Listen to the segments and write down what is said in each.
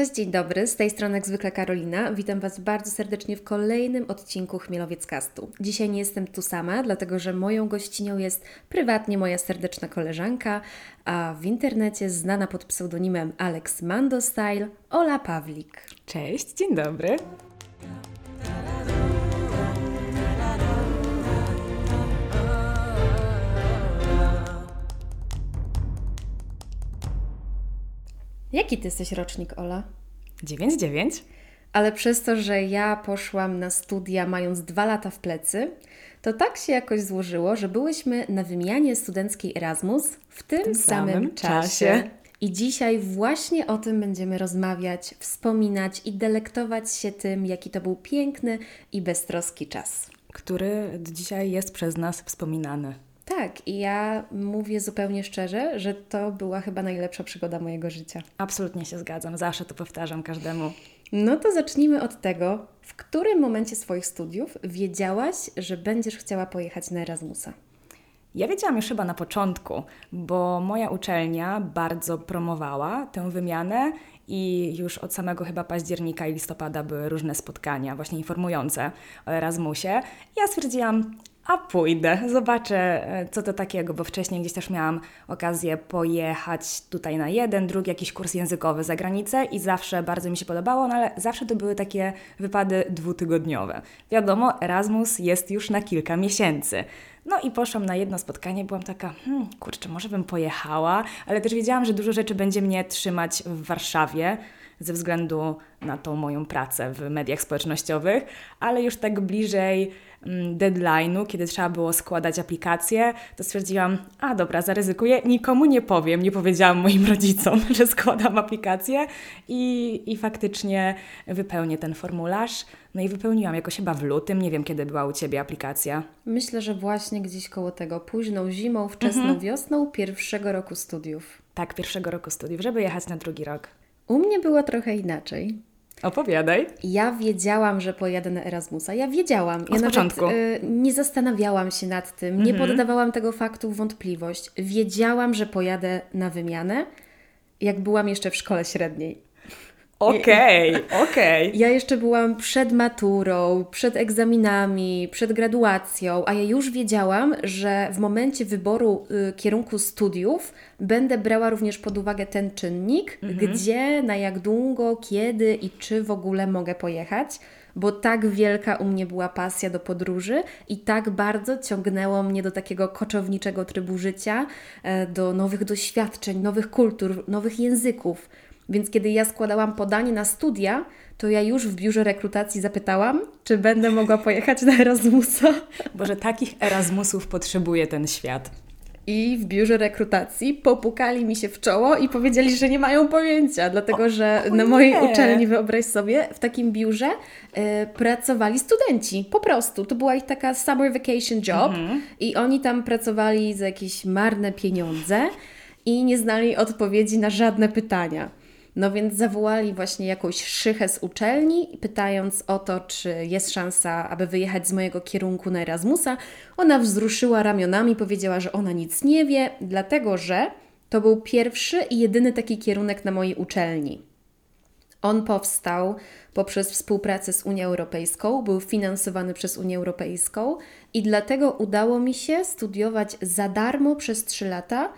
Cześć, dzień dobry, z tej strony jak zwykle Karolina. Witam Was bardzo serdecznie w kolejnym odcinku Chmielowiec Castu. Dzisiaj nie jestem tu sama, dlatego że moją gościnią jest prywatnie moja serdeczna koleżanka, a w internecie znana pod pseudonimem Alex Mando Style, Ola Pawlik. Cześć, dzień dobry. Jaki Ty jesteś rocznik, Ola? 9-9. Ale przez to, że ja poszłam na studia mając dwa lata w plecy, to tak się jakoś złożyło, że byłyśmy na wymianie studenckiej Erasmus w tym, tym samym, samym czasie. czasie. I dzisiaj właśnie o tym będziemy rozmawiać, wspominać i delektować się tym, jaki to był piękny i beztroski czas. który dzisiaj jest przez nas wspominany. Tak, i ja mówię zupełnie szczerze, że to była chyba najlepsza przygoda mojego życia. Absolutnie się zgadzam, zawsze to powtarzam każdemu. No to zacznijmy od tego, w którym momencie swoich studiów wiedziałaś, że będziesz chciała pojechać na Erasmusa? Ja wiedziałam już chyba na początku, bo moja uczelnia bardzo promowała tę wymianę i już od samego chyba października i listopada były różne spotkania właśnie informujące o Erasmusie. Ja stwierdziłam, a pójdę, zobaczę e, co to takiego, bo wcześniej gdzieś też miałam okazję pojechać tutaj na jeden, drugi jakiś kurs językowy za granicę i zawsze bardzo mi się podobało, no ale zawsze to były takie wypady dwutygodniowe. Wiadomo, Erasmus jest już na kilka miesięcy. No i poszłam na jedno spotkanie, byłam taka, hmm, kurczę, może bym pojechała, ale też wiedziałam, że dużo rzeczy będzie mnie trzymać w Warszawie ze względu na tą moją pracę w mediach społecznościowych, ale już tak bliżej deadline'u, kiedy trzeba było składać aplikację, to stwierdziłam, a dobra, zaryzykuję, nikomu nie powiem, nie powiedziałam moim rodzicom, że składam aplikację i, i faktycznie wypełnię ten formularz. No i wypełniłam jakoś chyba w lutym, nie wiem kiedy była u Ciebie aplikacja. Myślę, że właśnie gdzieś koło tego późną zimą, wczesną wiosną pierwszego roku studiów. Tak, pierwszego roku studiów, żeby jechać na drugi rok. U mnie było trochę inaczej. Opowiadaj. Ja wiedziałam, że pojadę na Erasmusa. Ja wiedziałam. Ja Od nawet początku. y, nie zastanawiałam się nad tym, nie poddawałam tego faktu w wątpliwość. Wiedziałam, że pojadę na wymianę, jak byłam jeszcze w szkole średniej. Okej, okej. Ja jeszcze byłam przed maturą, przed egzaminami, przed graduacją, a ja już wiedziałam, że w momencie wyboru y, kierunku studiów będę brała również pod uwagę ten czynnik, gdzie, na jak długo, kiedy i czy w ogóle mogę pojechać. Bo tak wielka u mnie była pasja do podróży i tak bardzo ciągnęło mnie do takiego koczowniczego trybu życia, e, do nowych doświadczeń, nowych kultur, nowych języków. Więc kiedy ja składałam podanie na studia, to ja już w biurze rekrutacji zapytałam, czy będę mogła pojechać na Erasmusa. Boże, takich Erasmusów potrzebuje ten świat. I w biurze rekrutacji popukali mi się w czoło i powiedzieli, że nie mają pojęcia, dlatego że o na mojej uczelni, wyobraź sobie, w takim biurze e, pracowali studenci. Po prostu. To była ich taka summer vacation job i oni tam pracowali za jakieś marne pieniądze i nie znali odpowiedzi na żadne pytania. No więc zawołali właśnie jakąś szychę z uczelni, pytając o to, czy jest szansa, aby wyjechać z mojego kierunku na Erasmusa. Ona wzruszyła ramionami, powiedziała, że ona nic nie wie, dlatego że to był pierwszy i jedyny taki kierunek na mojej uczelni. On powstał poprzez współpracę z Unią Europejską, był finansowany przez Unię Europejską i dlatego udało mi się studiować za darmo przez 3 lata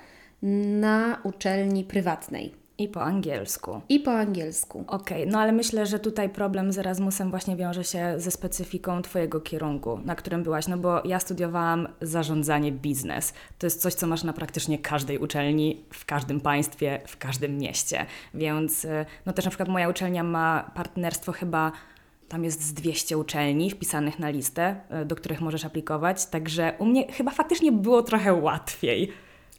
na uczelni prywatnej I po angielsku. i po angielsku. Okej, no ale myślę, że tutaj problem z Erasmusem właśnie wiąże się ze specyfiką Twojego kierunku, na którym byłaś, no bo ja studiowałam zarządzanie biznes. To jest coś, co masz na praktycznie każdej uczelni, w każdym państwie, w każdym mieście. Więc, y, no też na przykład moja uczelnia ma partnerstwo chyba tam jest z 200 uczelni wpisanych na listę, y, do których możesz aplikować, także u mnie chyba faktycznie było trochę łatwiej.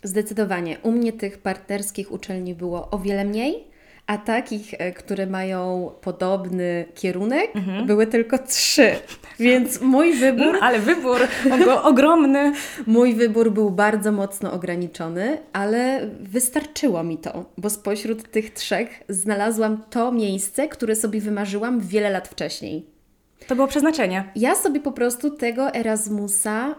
Zdecydowanie. U mnie tych partnerskich uczelni było o wiele mniej, a takich, e, które mają podobny kierunek, były tylko trzy. Więc mój wybór Ale wybór ogromny. Mój wybór był bardzo mocno ograniczony, ale wystarczyło mi to, bo spośród tych trzech znalazłam to miejsce, które sobie wymarzyłam wiele lat wcześniej. To było przeznaczenie. Ja sobie po prostu tego Erasmusa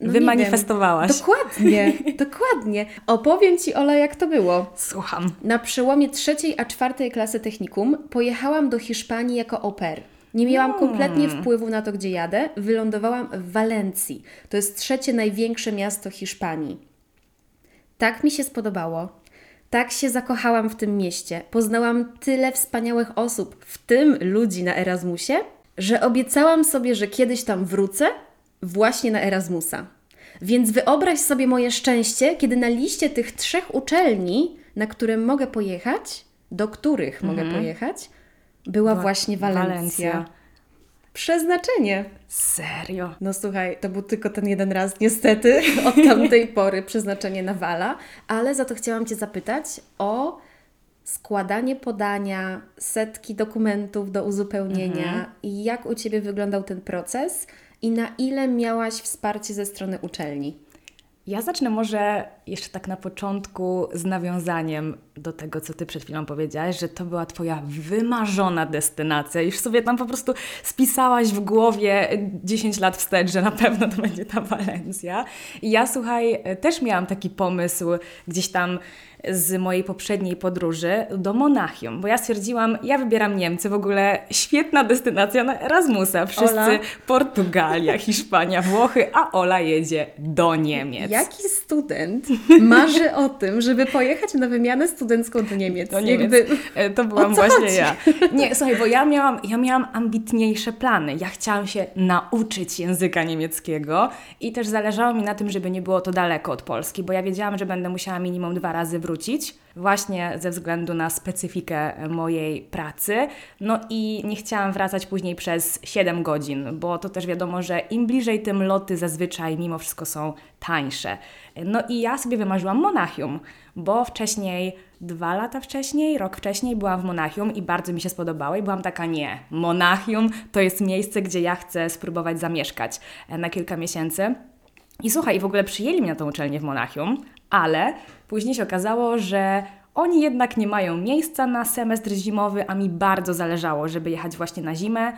no wymanifestowałaś. Dokładnie, dokładnie. Opowiem Ci, Ola, jak to było. Słucham. Na przełomie trzeciej a czwartej klasy technikum pojechałam do Hiszpanii jako au pair. Nie miałam kompletnie wpływu na to, gdzie jadę. Wylądowałam w Walencji. To jest trzecie największe miasto Hiszpanii. Tak mi się spodobało. Tak się zakochałam w tym mieście. Poznałam tyle wspaniałych osób, w tym ludzi na Erasmusie, że obiecałam sobie, że kiedyś tam wrócę właśnie na Erasmusa. Więc wyobraź sobie moje szczęście, kiedy na liście tych trzech uczelni, na które mogę pojechać, do których mogę pojechać, była właśnie Walencja. Walencja. Przeznaczenie. Serio? No słuchaj, to był tylko ten jeden raz niestety od tamtej pory przeznaczenie na wala, ale za to chciałam Cię zapytać o składanie podania, setki dokumentów do uzupełnienia i jak u Ciebie wyglądał ten proces i na ile miałaś wsparcie ze strony uczelni. Ja zacznę może jeszcze tak na początku z nawiązaniem do tego, co Ty przed chwilą powiedziałaś, że to była Twoja wymarzona destynacja. Już sobie tam po prostu spisałaś w głowie 10 lat wstecz, że na pewno to będzie ta Walencja. I ja, słuchaj, też miałam taki pomysł gdzieś tam z mojej poprzedniej podróży do Monachium, bo ja stwierdziłam, ja wybieram Niemcy, w ogóle świetna destynacja na Erasmusa. Wszyscy Ola. Portugalia, Hiszpania, Włochy, a Ola jedzie do Niemiec. Jaki student marzy o tym, żeby pojechać na wymianę studencką do Niemiec? Do Niemiec. Jakby- E, To byłam właśnie chodzi? ja. Nie, słuchaj, bo ja miałam, ja miałam ambitniejsze plany. Ja chciałam się nauczyć języka niemieckiego i też zależało mi na tym, żeby nie było to daleko od Polski, bo ja wiedziałam, że będę musiała minimum dwa razy wrócić, właśnie ze względu na specyfikę mojej pracy. No i nie chciałam wracać później przez 7 godzin, bo to też wiadomo, że im bliżej, tym loty zazwyczaj mimo wszystko są tańsze. No i ja sobie wymarzyłam Monachium, bo wcześniej, dwa lata wcześniej, rok wcześniej byłam w Monachium i bardzo mi się spodobało i byłam taka, nie, Monachium to jest miejsce, gdzie ja chcę spróbować zamieszkać e, na kilka miesięcy. I słuchaj, w ogóle przyjęli mnie na tą uczelnię w Monachium, ale później się okazało, że oni jednak nie mają miejsca na semestr zimowy, a mi bardzo zależało, żeby jechać właśnie na zimę.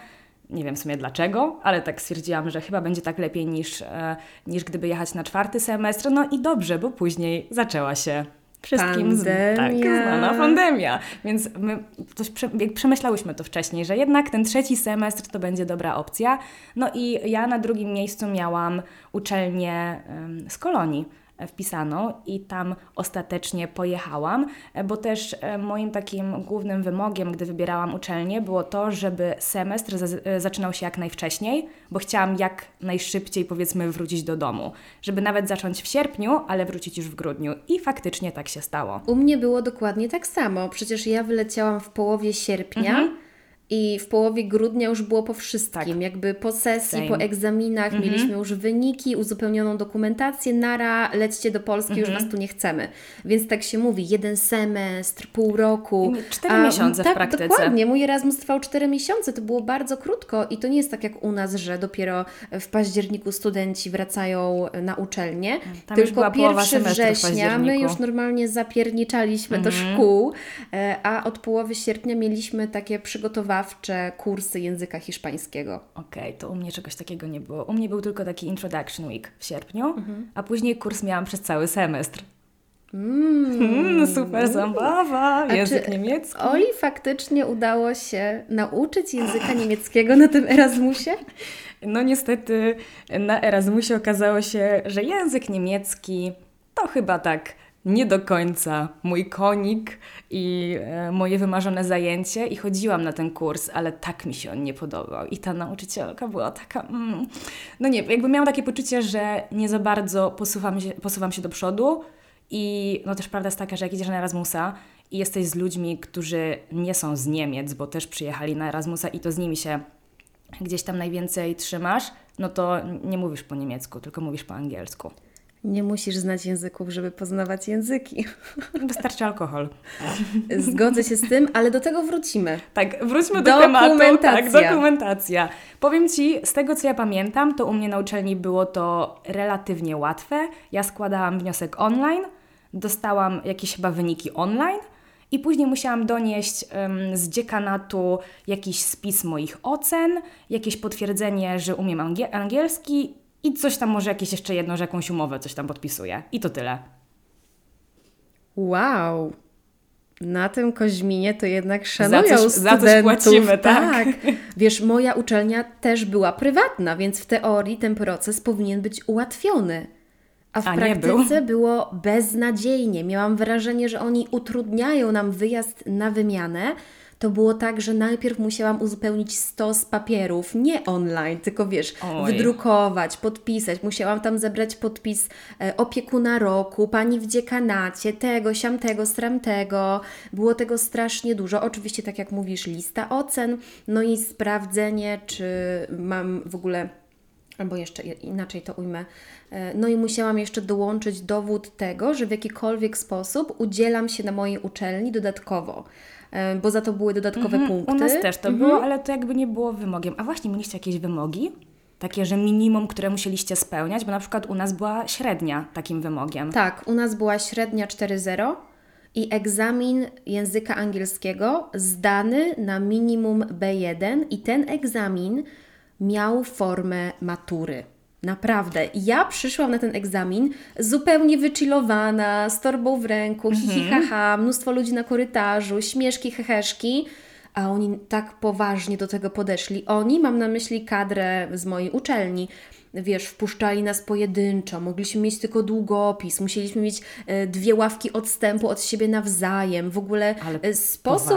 Nie wiem w sumie dlaczego, ale tak stwierdziłam, że chyba będzie tak lepiej niż, e, niż gdyby jechać na czwarty semestr. No i dobrze, bo później zaczęła się wszystkim z, tak, Pandemia. znana pandemia. Więc my coś prze, przemyślałyśmy to wcześniej, że jednak ten trzeci semestr to będzie dobra opcja. No i ja na drugim miejscu miałam uczelnię em, z Kolonii wpisaną i tam ostatecznie pojechałam, e, bo też e, moim takim głównym wymogiem, gdy wybierałam uczelnię, było to, żeby semestr e, zaczynał się jak najwcześniej, bo chciałam jak najszybciej powiedzmy wrócić do domu, żeby nawet zacząć w sierpniu, ale wrócić już w grudniu i faktycznie tak się stało. U mnie było dokładnie tak samo. Przecież ja wyleciałam w połowie sierpnia. Mhm. I w połowie grudnia już było po wszystkim, Tak. jakby po sesji, Same. po egzaminach, mieliśmy już wyniki, uzupełnioną dokumentację, nara, lećcie do Polski, już Was tu nie chcemy. Więc tak się mówi, jeden semestr, pół roku. Cztery miesiące w tak, praktyce. dokładnie. Mój Erasmus trwał 4 miesiące, to było bardzo krótko i to nie jest tak jak u nas, że dopiero w październiku studenci wracają na uczelnię, Tam tylko była połowa 1 semestru w września my już normalnie zapierniczaliśmy do szkół, e, a od połowy sierpnia mieliśmy takie przygotowawcze kursy języka hiszpańskiego. Okej, to u mnie czegoś takiego nie było. U mnie był tylko taki Introduction Week w sierpniu, a później kurs miałam przez cały semestr. Mm, super zabawa, język czy niemiecki. Oli faktycznie udało się nauczyć języka niemieckiego na tym Erasmusie? No niestety na Erasmusie okazało się, że język niemiecki to chyba tak nie do końca mój konik i e, moje wymarzone zajęcie i chodziłam na ten kurs, ale tak mi się on nie podobał. I ta nauczycielka była taka, mm, no nie, jakby miałam takie poczucie, że nie za bardzo posuwam się, posuwam się do przodu i no też prawda jest taka, że jak idziesz na Erasmusa i jesteś z ludźmi, którzy nie są z Niemiec, bo też przyjechali na Erasmusa i to z nimi się gdzieś tam najwięcej trzymasz, no to nie mówisz po niemiecku, tylko mówisz po angielsku. Nie musisz znać języków, żeby poznawać języki. Wystarczy alkohol. Zgodzę się z tym, ale do tego wrócimy. Tak, wróćmy do tematu. Tak, Dokumentacja. Powiem Ci, z tego co ja pamiętam, to u mnie na uczelni było to relatywnie łatwe. Ja składałam wniosek online, dostałam jakieś chyba wyniki online i później musiałam donieść em, z dziekanatu jakiś spis moich ocen, jakieś potwierdzenie, że umiem angie- angielski i coś tam może jakieś jeszcze jedno, że jakąś umowę coś tam podpisuje. I to tyle. Wow! Na tym Koźminie to jednak szanują Za coś- za coś studentów. płacimy, tak. Wiesz, moja uczelnia też była prywatna, więc w teorii ten proces powinien być ułatwiony. A w A praktyce było beznadziejnie. Miałam wrażenie, że oni utrudniają nam wyjazd na wymianę. To było tak, że najpierw musiałam uzupełnić stos papierów, nie online, tylko wiesz, Oj. wydrukować, podpisać. Musiałam tam zebrać podpis e, opiekuna roku, pani w dziekanacie, tego, siamtego, stramtego. Było tego strasznie dużo. Oczywiście, tak jak mówisz, lista ocen, no i sprawdzenie, czy mam w ogóle albo jeszcze inaczej to ujmę. E, No i musiałam jeszcze dołączyć dowód tego, że w jakikolwiek sposób udzielam się na mojej uczelni dodatkowo, bo za to były dodatkowe punkty. U nas też to Mhm. było, ale to jakby nie było wymogiem. A właśnie, mieliście jakieś wymogi? Takie, że minimum, które musieliście spełniać, bo na przykład u nas była średnia takim wymogiem. Tak, u nas była średnia 4.0 i egzamin języka angielskiego zdany na minimum B1 i ten egzamin miał formę matury. Naprawdę. Ja przyszłam na ten egzamin zupełnie wychillowana, z torbą w ręku, hihi haha, mnóstwo ludzi na korytarzu, śmieszki, heheszki, a oni tak poważnie do tego podeszli. Oni, mam na myśli kadrę z mojej uczelni, wiesz, wpuszczali nas pojedynczo, mogliśmy mieć tylko długopis, musieliśmy mieć e, dwie ławki odstępu od siebie nawzajem, w ogóle Ale e, sposób,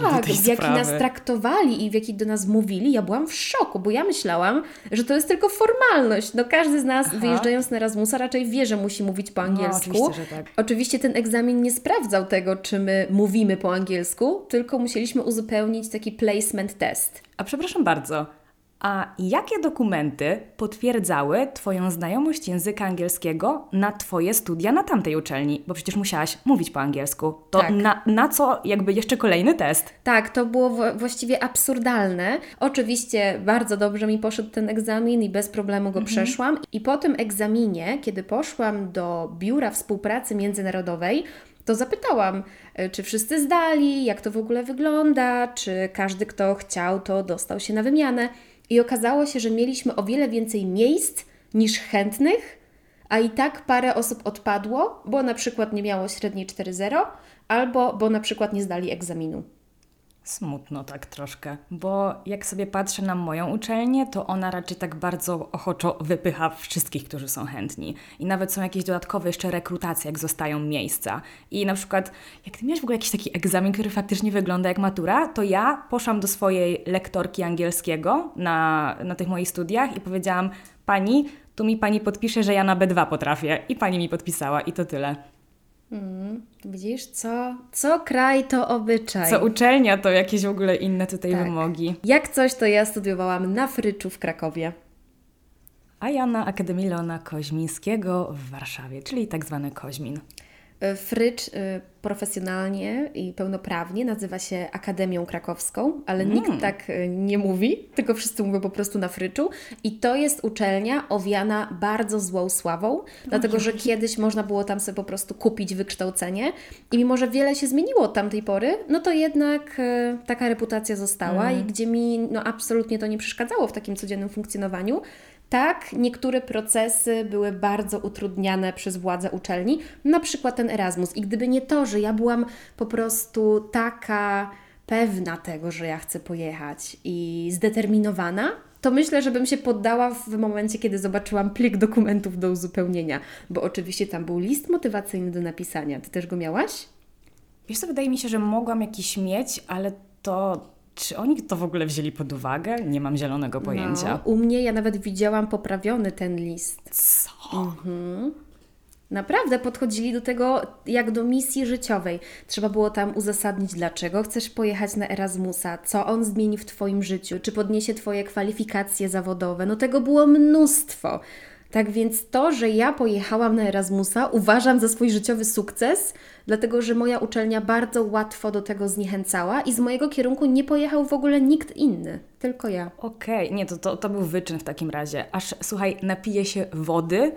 tak, w jaki sprawy. nas traktowali i w jaki do nas mówili, ja byłam w szoku, bo ja myślałam, że to jest tylko formalność. No każdy z nas Aha. wyjeżdżając na Erasmusa raczej wie, że musi mówić po angielsku. No, oczywiście, tak. Oczywiście ten egzamin nie sprawdzał tego, czy my mówimy po angielsku, tylko musieliśmy uzupełnić taki placement test. A przepraszam bardzo, a jakie dokumenty potwierdzały Twoją znajomość języka angielskiego na Twoje studia na tamtej uczelni? Bo przecież musiałaś mówić po angielsku. To Tak. na, na co jakby jeszcze kolejny test? Tak, to było właściwie absurdalne. Oczywiście bardzo dobrze mi poszedł ten egzamin i bez problemu go przeszłam. I po tym egzaminie, kiedy poszłam do Biura Współpracy Międzynarodowej, to zapytałam, e, czy wszyscy zdali, jak to w ogóle wygląda, czy każdy, kto chciał, to dostał się na wymianę. I okazało się, że mieliśmy o wiele więcej miejsc niż chętnych, a i tak parę osób odpadło, bo na przykład nie miało średniej 4.0, albo bo na przykład nie zdali egzaminu. Smutno tak troszkę, bo jak sobie patrzę na moją uczelnię, to ona raczej tak bardzo ochoczo wypycha wszystkich, którzy są chętni. I nawet są jakieś dodatkowe jeszcze rekrutacje, jak zostają miejsca. I na przykład, jak ty miałeś w ogóle jakiś taki egzamin, który faktycznie wygląda jak matura, to ja poszłam do swojej lektorki angielskiego na, na tych moich studiach i powiedziałam, pani, tu mi pani podpisze, że ja na B2 potrafię. I pani mi podpisała i to tyle. Widzisz, co, co kraj to obyczaj. Co uczelnia, to jakieś w ogóle inne tutaj Tak. wymogi. Jak coś, to ja studiowałam na Fryczu w Krakowie. a ja na Akademii Leona Koźmińskiego w Warszawie, czyli tak zwany Koźmin. E, Frycz e, profesjonalnie i pełnoprawnie nazywa się Akademią Krakowską, ale nikt tak e, nie mówi, tylko wszyscy mówią po prostu na Fryczu. I to jest uczelnia owiana bardzo złą sławą, dlatego że kiedyś można było tam sobie po prostu kupić wykształcenie. I mimo, że wiele się zmieniło od tamtej pory, no to jednak taka reputacja została i gdzie mi no, absolutnie to nie przeszkadzało w takim codziennym funkcjonowaniu, tak, niektóre procesy były bardzo utrudniane przez władze uczelni, na przykład ten Erasmus. I gdyby nie to, że ja byłam po prostu taka pewna tego, że ja chcę pojechać i zdeterminowana, to myślę, że bym się poddała w momencie, kiedy zobaczyłam plik dokumentów do uzupełnienia, bo oczywiście tam był list motywacyjny do napisania. Ty też go miałaś? Wiesz co, wydaje mi się, że mogłam jakiś mieć, ale to czy oni to w ogóle wzięli pod uwagę? Nie mam zielonego pojęcia. No, u mnie ja nawet widziałam poprawiony ten list. Co? Mhm. Naprawdę podchodzili do tego jak do misji życiowej. Trzeba było tam uzasadnić, dlaczego chcesz pojechać na Erasmusa, co on zmieni w Twoim życiu, czy podniesie Twoje kwalifikacje zawodowe. No tego było mnóstwo. Tak więc to, że ja pojechałam na Erasmusa, uważam za swój życiowy sukces, dlatego że moja uczelnia bardzo łatwo do tego zniechęcała i z mojego kierunku nie pojechał w ogóle nikt inny, tylko ja. Okej, nie, to, to, to był wyczyn w takim razie. Aż słuchaj, napiję się wody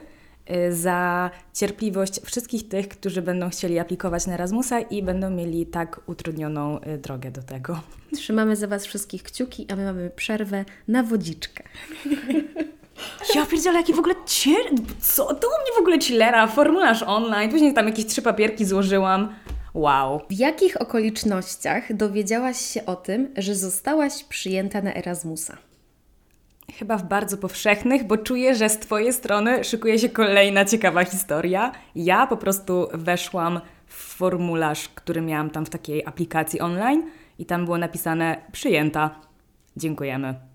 y, za cierpliwość wszystkich tych, którzy będą chcieli aplikować na Erasmusa i będą mieli tak utrudnioną y, drogę do tego. Trzymamy za Was wszystkich kciuki, a my mamy przerwę na wodziczkę. Ja pierdzielę, jaki w ogóle cier... Co? To u mnie w ogóle chillera, formularz online, później tam jakieś trzy papierki złożyłam. Wow. W jakich okolicznościach dowiedziałaś się o tym, że zostałaś przyjęta na Erasmusa? Chyba w bardzo powszechnych, bo czuję, że z Twojej strony szykuje się kolejna ciekawa historia. Ja po prostu weszłam w formularz, który miałam tam w takiej aplikacji online i tam było napisane przyjęta. Dziękujemy.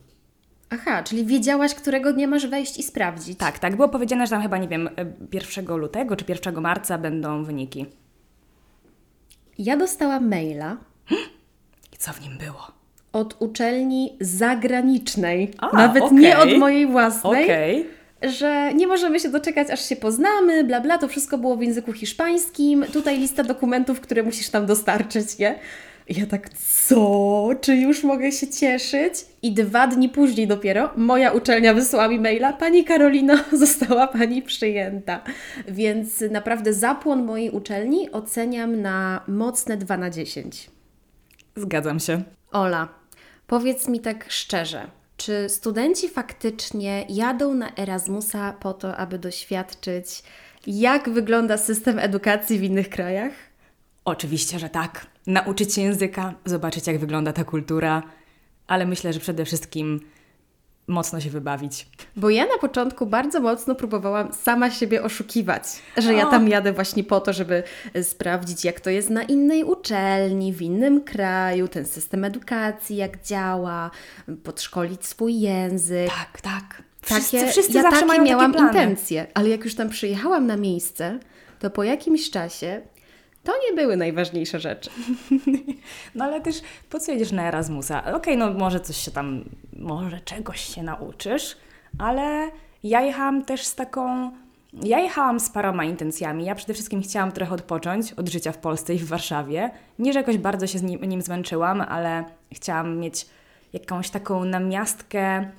Aha, czyli wiedziałaś, którego dnia masz wejść i sprawdzić. Tak, tak. Było powiedziane, że tam chyba, nie wiem, 1 lutego czy 1 marca będą wyniki. Ja dostałam maila I co w nim było? od uczelni zagranicznej, A, nawet okej. nie od mojej własnej, Okej. że nie możemy się doczekać, aż się poznamy, bla bla, to wszystko było w języku hiszpańskim, tutaj lista dokumentów, które musisz tam dostarczyć, nie? Ja tak, co? Czy już mogę się cieszyć? I dwa dni później dopiero moja uczelnia wysłała mi maila, Pani Karolino, została Pani przyjęta. Więc naprawdę zapłon mojej uczelni oceniam na mocne 2 na 10. Zgadzam się. Ola, powiedz mi tak szczerze, czy studenci faktycznie jadą na Erasmusa po to, aby doświadczyć, jak wygląda system edukacji w innych krajach? Oczywiście, że tak. Nauczyć się języka, zobaczyć jak wygląda ta kultura, ale myślę, że przede wszystkim mocno się wybawić. Bo ja na początku bardzo mocno próbowałam sama siebie oszukiwać, że ja tam jadę właśnie po to, żeby e, sprawdzić, jak to jest na innej uczelni, w innym kraju, ten system edukacji, jak działa, podszkolić swój język. Tak, tak. Wszyscy, takie, wszyscy ja zawsze takie miałam takie intencje, ale jak już tam przyjechałam na miejsce, to po jakimś czasie to nie były najważniejsze rzeczy. No ale też po co jedziesz na Erasmusa? Okej, no może coś się tam, może czegoś się nauczysz, ale ja jechałam też z taką. Ja jechałam z paroma intencjami. Ja przede wszystkim chciałam trochę odpocząć od życia w Polsce i w Warszawie. Nie, że jakoś bardzo się z nim, nim zmęczyłam, ale chciałam mieć jakąś taką namiastkę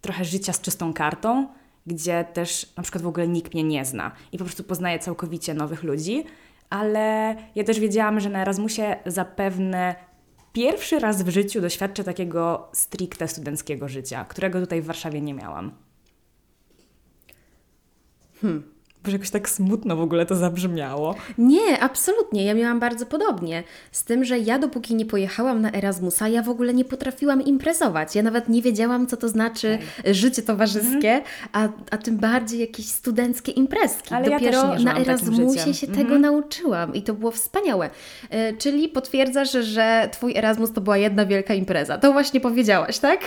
trochę życia z czystą kartą, gdzie też na przykład w ogóle nikt mnie nie zna i po prostu poznaję całkowicie nowych ludzi, ale ja też wiedziałam, że na Erasmusie zapewne pierwszy raz w życiu doświadczę takiego stricte studenckiego życia, którego tutaj w Warszawie nie miałam. Hmm. Boże, jakoś tak smutno w ogóle to zabrzmiało. Nie, absolutnie. Ja miałam bardzo podobnie. Z tym, że ja dopóki nie pojechałam na Erasmusa, ja w ogóle nie potrafiłam imprezować. Ja nawet nie wiedziałam, co to znaczy życie towarzyskie, a, a tym bardziej jakieś studenckie imprezki. Ale ja Dopiero żyłam na Erasmusie się Mhm. tego nauczyłam i to było wspaniałe. E, czyli potwierdzasz, że Twój Erasmus to była jedna wielka impreza. To właśnie powiedziałaś, tak?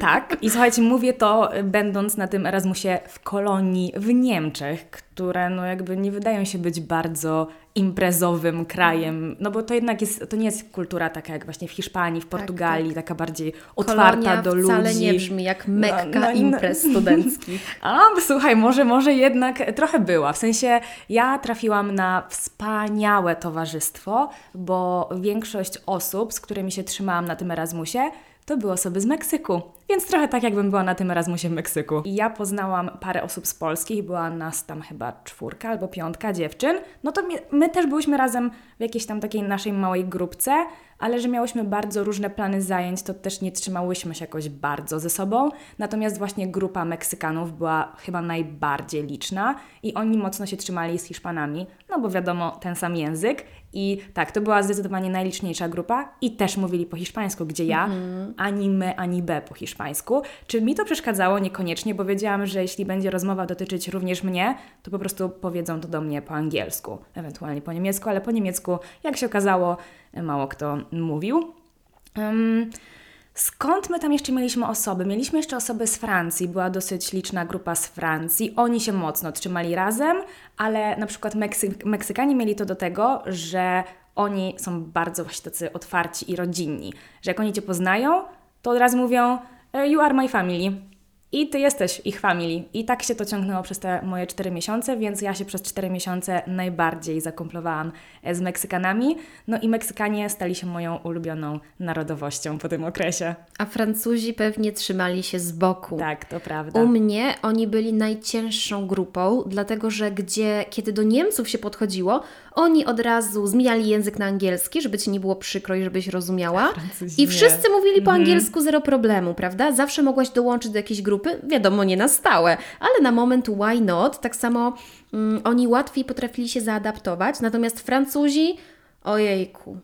Tak, i słuchajcie, mówię to y, będąc na tym Erasmusie w Kolonii w Niemczech, które no jakby nie wydają się być bardzo imprezowym krajem, no bo to jednak jest, to nie jest kultura taka jak właśnie w Hiszpanii, w Portugalii, taka bardziej otwarta Kolonia do ludzi. wcale nie brzmi jak mekka No, no, no. imprez studenckich. A, słuchaj, może, może jednak trochę była. W sensie ja trafiłam na wspaniałe towarzystwo, bo większość osób, z którymi się trzymałam na tym Erasmusie, to były osoby z Meksyku. Więc trochę tak, jakbym była na tym Erasmusie w Meksyku. I ja poznałam parę osób z Polski, była nas tam chyba czwórka albo piątka dziewczyn. No to my, my też byłyśmy razem w jakiejś tam takiej naszej małej grupce, ale że miałyśmy bardzo różne plany zajęć, to też nie trzymałyśmy się jakoś bardzo ze sobą. Natomiast właśnie grupa Meksykanów była chyba najbardziej liczna i oni mocno się trzymali z Hiszpanami, no bo wiadomo, ten sam język. I tak, to była zdecydowanie najliczniejsza grupa i też mówili po hiszpańsku, gdzie ja ani my, ani B po hiszpańsku. Czy mi to przeszkadzało? Niekoniecznie, bo wiedziałam, że jeśli będzie rozmowa dotyczyć również mnie, to po prostu powiedzą to do mnie po angielsku, ewentualnie po niemiecku, ale po niemiecku, jak się okazało, mało kto mówił. Ym, Skąd my tam jeszcze mieliśmy osoby? Mieliśmy jeszcze osoby z Francji, była dosyć liczna grupa z Francji. Oni się mocno trzymali razem, ale na przykład Meksyk Meksykanie mieli to do tego, że oni są bardzo właśnie tacy otwarci i rodzinni, że jak oni Cię poznają, to od razu mówią "E, You are my family. I ty jesteś ich family. I tak się to ciągnęło przez te moje 4 miesiące, więc ja się przez 4 miesiące najbardziej zakomplowałam e, z Meksykanami. No i Meksykanie stali się moją ulubioną narodowością po tym okresie. A Francuzi pewnie trzymali się z boku. Tak, to prawda. U mnie oni byli najcięższą grupą, dlatego że gdzie, kiedy do Niemców się podchodziło, oni od razu zmieniali język na angielski, żeby ci nie było przykro i żebyś rozumiała. Francuzi I nie. wszyscy mówili po angielsku zero problemu, prawda? Zawsze mogłaś dołączyć do jakiejś grupy wiadomo, nie na stałe, ale na moment why not? Tak samo mm, oni łatwiej potrafili się zaadaptować, natomiast Francuzi, ojejku,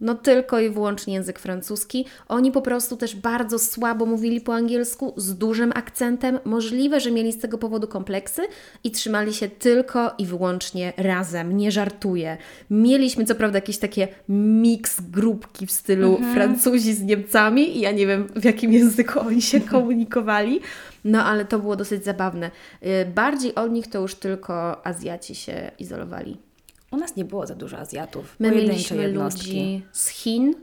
no tylko i wyłącznie język francuski. Oni po prostu też bardzo słabo mówili po angielsku, z dużym akcentem. Możliwe, że mieli z tego powodu kompleksy i trzymali się tylko i wyłącznie razem. Nie żartuję. Mieliśmy co prawda jakieś takie mix grupki w stylu Francuzi z Niemcami i ja nie wiem w jakim języku oni się komunikowali. No ale to było dosyć zabawne. Y, Bardziej od nich to już tylko Azjaci się izolowali. U nas nie było za dużo Azjatów. My mieliśmy jednostki. ludzi z Chin,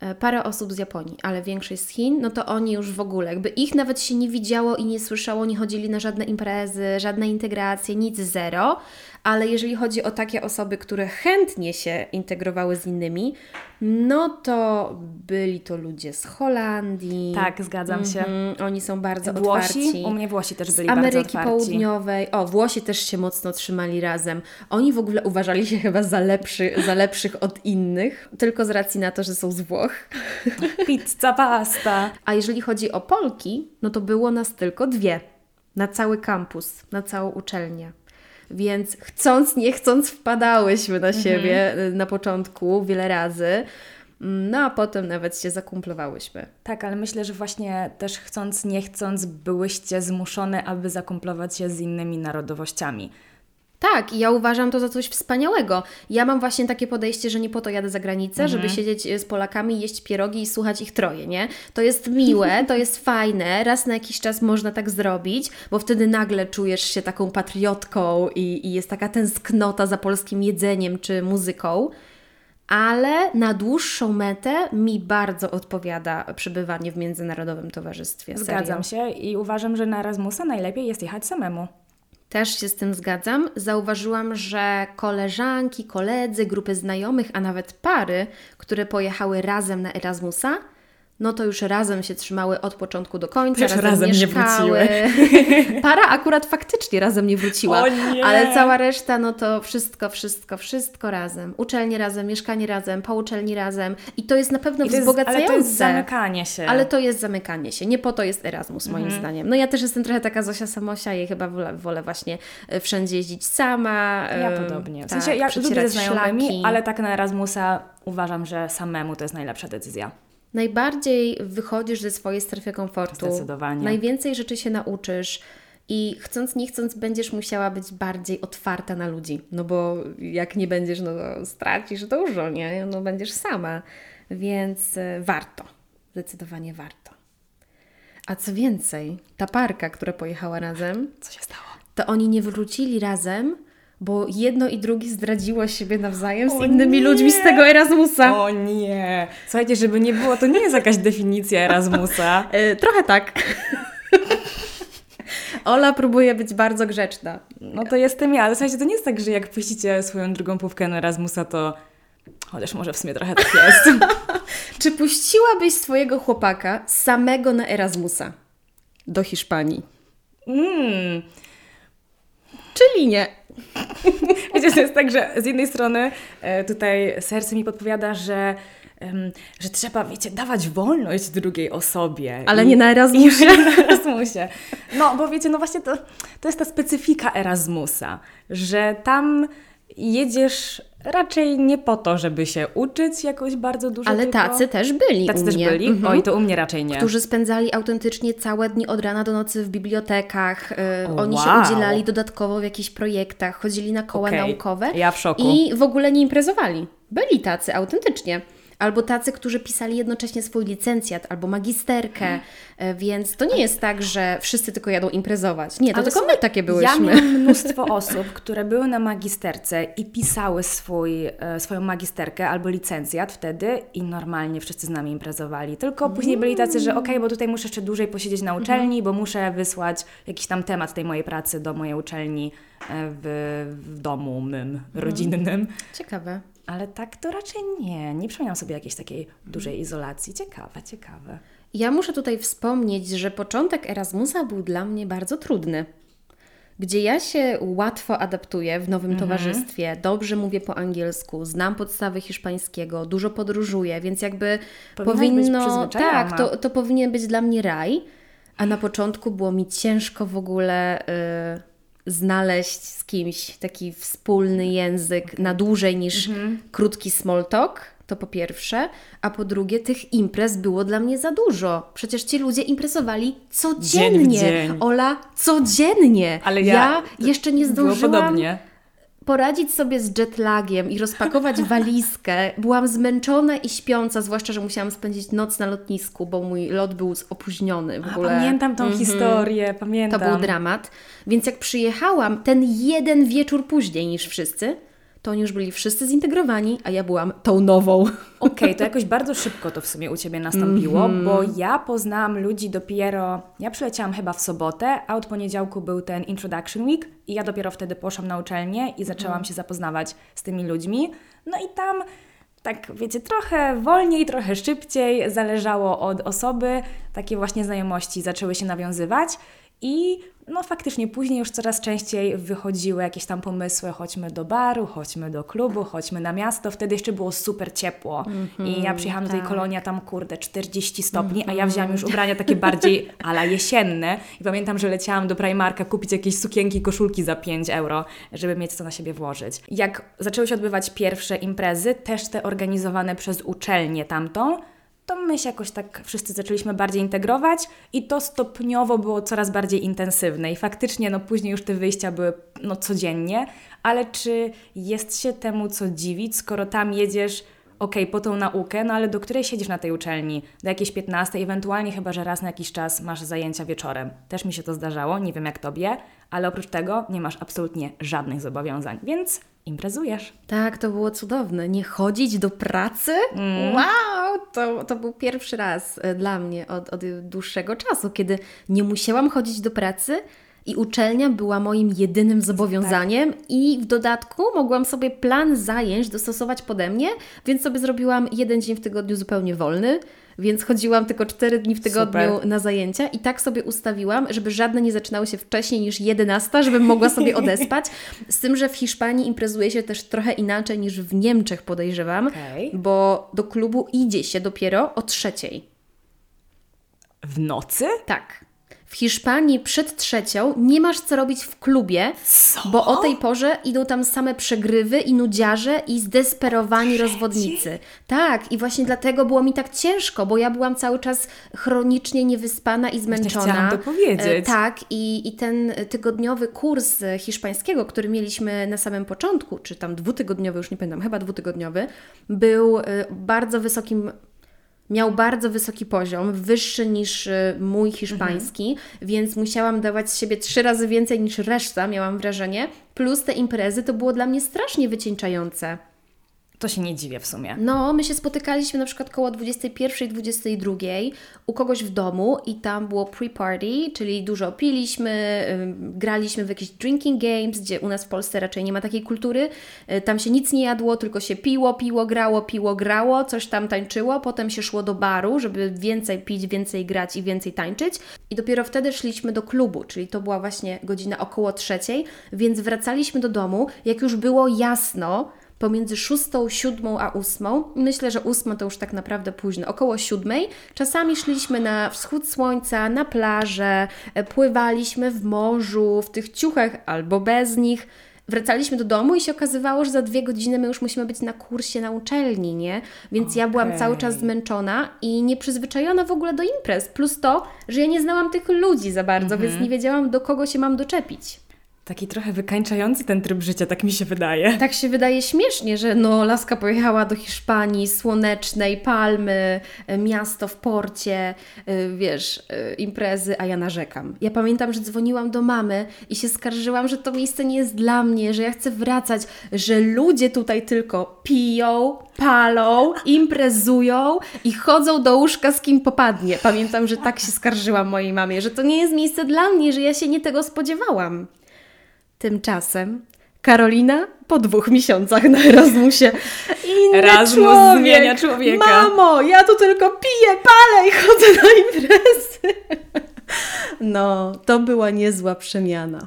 e, parę osób z Japonii, ale większość z Chin, no to oni już w ogóle, jakby ich nawet się nie widziało i nie słyszało, nie chodzili na żadne imprezy, żadne integracje, nic zero, ale jeżeli chodzi o takie osoby, które chętnie się integrowały z innymi, no to byli to ludzie z Holandii. Tak, zgadzam się. Mhm, oni są bardzo Włosi? otwarci. U mnie Włosi też Z byli bardzo Ameryki otwarci. Południowej. O, Włosi też się mocno trzymali razem. Oni w ogóle uważali się chyba za, lepszy, za lepszych od innych, tylko z racji na to, że są z Włoch. Pizza, pasta. A jeżeli chodzi o Polki, no to było nas tylko dwie. Na cały kampus, na całą uczelnię. Więc chcąc, nie chcąc, wpadałyśmy na siebie y, na początku wiele razy. No a potem nawet się zakumplowałyśmy. Tak, ale myślę, że właśnie też chcąc, nie chcąc, byłyście zmuszone, aby zakumplować się z innymi narodowościami. Tak, i ja uważam to za coś wspaniałego. Ja mam właśnie takie podejście, że nie po to jadę za granicę, żeby siedzieć e, z Polakami, jeść pierogi i słuchać ich troje, nie? To jest miłe, to jest fajne, raz na jakiś czas można tak zrobić, bo wtedy nagle czujesz się taką patriotką i, i jest taka tęsknota za polskim jedzeniem czy muzyką. Ale na dłuższą metę mi bardzo odpowiada przebywanie w międzynarodowym towarzystwie. Serio. Zgadzam się i uważam, że na Erasmusa najlepiej jest jechać samemu. Też się z tym zgadzam. Zauważyłam, że koleżanki, koledzy, grupy znajomych, a nawet pary, które pojechały razem na Erasmusa, no to już razem się trzymały od początku do końca, razem, razem nie mieszkały. Para akurat faktycznie razem nie wróciła, nie! ale cała reszta, no to wszystko, wszystko, wszystko razem. Uczelnie razem, mieszkanie razem, po uczelni razem i to jest na pewno I to jest, wzbogacające. ale to jest zamykanie się. Ale to jest zamykanie się. Nie po to jest Erasmus, moim Mhm. zdaniem. No ja też jestem trochę taka Zosia Samosia i chyba wolę, wolę właśnie e, wszędzie jeździć sama. Ja podobnie. W tak, sensie ja lubię ze znajomymi, szlaki. ale tak na Erasmusa uważam, że samemu to jest najlepsza decyzja. Najbardziej wychodzisz ze swojej strefy komfortu. Zdecydowanie. Najwięcej rzeczy się nauczysz. I chcąc, nie chcąc, będziesz musiała być bardziej otwarta na ludzi. No bo jak nie będziesz, no to stracisz dużo, nie? No będziesz sama. Więc e, warto. Zdecydowanie warto. A co więcej, ta parka, która pojechała razem, Co się stało? to oni nie wrócili razem, bo jedno i drugi zdradziło siebie nawzajem z O innymi nie! ludźmi z tego Erasmusa. O nie! Słuchajcie, żeby nie było, to nie jest jakaś definicja Erasmusa. E, trochę tak. Ola próbuje być bardzo grzeczna. No to jestem ja, ale słuchajcie, to nie jest tak, że jak puścicie swoją drugą półkę na Erasmusa, to... Chociaż może w sumie trochę tak jest. Czy puściłabyś swojego chłopaka samego na Erasmusa do Hiszpanii? Mm. Czyli nie. Wiecie, to jest tak, że z jednej strony e, tutaj serce mi podpowiada, że, że trzeba, wiecie, dawać wolność drugiej osobie. Ale I- nie na Erasmusie. Nie na Erasmusie. No, bo wiecie, no właśnie to, to jest ta specyfika Erasmusa, że tam jedziesz raczej nie po to, żeby się uczyć jakoś bardzo dużo, Ale tylko... tacy też byli Tacy też byli? Mhm. Oj, to u mnie raczej nie. Którzy spędzali autentycznie całe dni od rana do nocy w bibliotekach. y, Oni się udzielali dodatkowo w jakichś projektach, chodzili na koła Okej. naukowe. Ja w szoku. I w ogóle nie imprezowali. Byli tacy, autentycznie. Albo tacy, którzy pisali jednocześnie swój licencjat albo magisterkę, e, więc to nie jest tak, że wszyscy tylko jadą imprezować. Nie, to Ale tylko my takie Ja byłyśmy. miałam mnóstwo osób, które były na magisterce i pisały swój, e, swoją magisterkę albo licencjat wtedy i normalnie wszyscy z nami imprezowali. Tylko później byli tacy, że okej, bo tutaj muszę jeszcze dłużej posiedzieć na uczelni, bo muszę wysłać jakiś tam temat tej mojej pracy do mojej uczelni e, w, w domu mym, rodzinnym. Ciekawe. Ale tak to raczej nie. Nie przypominam sobie jakiejś takiej dużej izolacji. Ciekawe, ciekawe. Ja muszę tutaj wspomnieć, że początek Erasmusa był dla mnie bardzo trudny. Gdzie ja się łatwo adaptuję w nowym towarzystwie, dobrze mówię po angielsku, znam podstawy hiszpańskiego, dużo podróżuję, więc jakby Powinnaś powinno. Tak, to, to powinien być dla mnie raj. A na początku było mi ciężko w ogóle y, znaleźć z kimś taki wspólny język na dłużej niż krótki small talk. To po pierwsze, a po drugie, tych imprez było dla mnie za dużo. Przecież ci ludzie imprezowali codziennie. dzień. Ola, codziennie. Ale ja- jeszcze nie Było zdążyłam podobnie. Poradzić sobie z jetlagiem i rozpakować walizkę. Byłam zmęczona i śpiąca, zwłaszcza, że musiałam spędzić noc na lotnisku, bo mój lot był opóźniony w A, ogóle. pamiętam tą Mhm. historię, To pamiętam. był dramat. Więc jak przyjechałam ten jeden wieczór później niż wszyscy, to oni już byli wszyscy zintegrowani, a ja byłam tą nową. Okej, to jakoś bardzo szybko to w sumie u Ciebie nastąpiło, Mhm. bo ja poznałam ludzi dopiero, ja przyleciałam chyba w sobotę, a od poniedziałku był ten Introduction Week i ja dopiero wtedy poszłam na uczelnię i zaczęłam Mhm. się zapoznawać z tymi ludźmi. No i tam, tak wiecie, trochę wolniej, trochę szybciej, zależało od osoby, takie właśnie znajomości zaczęły się nawiązywać i no faktycznie później już coraz częściej wychodziły jakieś tam pomysły, chodźmy do baru, chodźmy do klubu, chodźmy na miasto. Wtedy jeszcze było super ciepło i ja przyjechałam do tej tak. kolonii, tam kurde 40 stopni, a ja wzięłam już ubrania takie bardziej ala jesienne i pamiętam, że leciałam do Primarka kupić jakieś sukienki, koszulki za 5 euro, żeby mieć co na siebie włożyć. Jak zaczęły się odbywać pierwsze imprezy, też te organizowane przez uczelnię tamtą, to my się jakoś tak wszyscy zaczęliśmy bardziej integrować i to stopniowo było coraz bardziej intensywne. I faktycznie no później już te wyjścia były no codziennie, ale czy jest się temu co dziwić, skoro tam jedziesz okej, po tą naukę, no ale do której siedzisz na tej uczelni? Do jakiejś 15, ewentualnie chyba, że raz na jakiś czas masz zajęcia wieczorem. Też mi się to zdarzało, nie wiem jak Tobie, ale oprócz tego nie masz absolutnie żadnych zobowiązań, więc imprezujesz. Tak, to było cudowne. Nie chodzić do pracy? Mm. Wow! To, to był pierwszy raz e, dla mnie od, od dłuższego czasu, kiedy nie musiałam chodzić do pracy i uczelnia była moim jedynym zobowiązaniem i w dodatku mogłam sobie plan zajęć dostosować pode mnie, więc sobie zrobiłam jeden dzień w tygodniu zupełnie wolny, więc chodziłam tylko cztery dni w tygodniu Super. na zajęcia i tak sobie ustawiłam, żeby żadne nie zaczynały się wcześniej niż 11, żebym mogła sobie odespać. Z tym, że w Hiszpanii imprezuje się też trochę inaczej niż w Niemczech, podejrzewam, Okej. bo do klubu idzie się dopiero o trzeciej. W nocy? Tak. W Hiszpanii przed trzecią nie masz co robić w klubie, Co? bo o tej porze idą tam same przegrywy i nudziarze i zdesperowani rozwodnicy. Tak, i właśnie dlatego było mi tak ciężko, bo ja byłam cały czas chronicznie niewyspana i zmęczona. chciałam to powiedzieć. E, Tak, i, i ten tygodniowy kurs e, hiszpańskiego, który mieliśmy na samym początku, czy tam dwutygodniowy, już nie pamiętam, chyba dwutygodniowy, był e, bardzo wysokim Miał bardzo wysoki poziom, wyższy niż y, mój hiszpański, więc musiałam dawać z siebie trzy razy więcej niż reszta, miałam wrażenie. Plus te imprezy to było dla mnie strasznie wycieńczające. To się nie dziwię w sumie. No, my się spotykaliśmy na przykład koło 21, 22 u kogoś w domu i tam było pre-party, czyli dużo piliśmy, graliśmy w jakieś drinking games, gdzie u nas w Polsce raczej nie ma takiej kultury. Y, Tam się nic nie jadło, tylko się piło, piło, grało, piło, grało, coś tam tańczyło, potem się szło do baru, żeby więcej pić, więcej grać i więcej tańczyć. I dopiero wtedy szliśmy do klubu, czyli to była właśnie godzina około trzeciej, więc wracaliśmy do domu, jak już było jasno, pomiędzy szóstą, siódmą a ósmą. Myślę, że ósma to już tak naprawdę późno, około siódmej. Czasami szliśmy na wschód słońca, na plażę, e, pływaliśmy w morzu, w tych ciuchach albo bez nich. Wracaliśmy do domu i się okazywało, że za dwie godziny my już musimy być na kursie na uczelni, nie? Więc ja byłam cały czas zmęczona i nieprzyzwyczajona w ogóle do imprez. Plus to, że ja nie znałam tych ludzi za bardzo, więc nie wiedziałam, do kogo się mam doczepić. Taki trochę wykańczający ten tryb życia, tak mi się wydaje. Tak się wydaje śmiesznie, że no, laska pojechała do Hiszpanii, słonecznej, palmy, e, miasto w porcie, e, wiesz, e, imprezy, a ja narzekam. Ja pamiętam, że dzwoniłam do mamy i się skarżyłam, że to miejsce nie jest dla mnie, że ja chcę wracać, że ludzie tutaj tylko piją, palą, imprezują i chodzą do łóżka z kim popadnie. Pamiętam, że tak się skarżyłam mojej mamie, że to nie jest miejsce dla mnie, że ja się nie tego spodziewałam. Tymczasem Karolina po dwóch miesiącach na Erasmusie. Inny Erasmus człowiek. zmienia człowieka. Mamo, ja tu tylko piję, palę i chodzę na imprezy. No, to była niezła przemiana.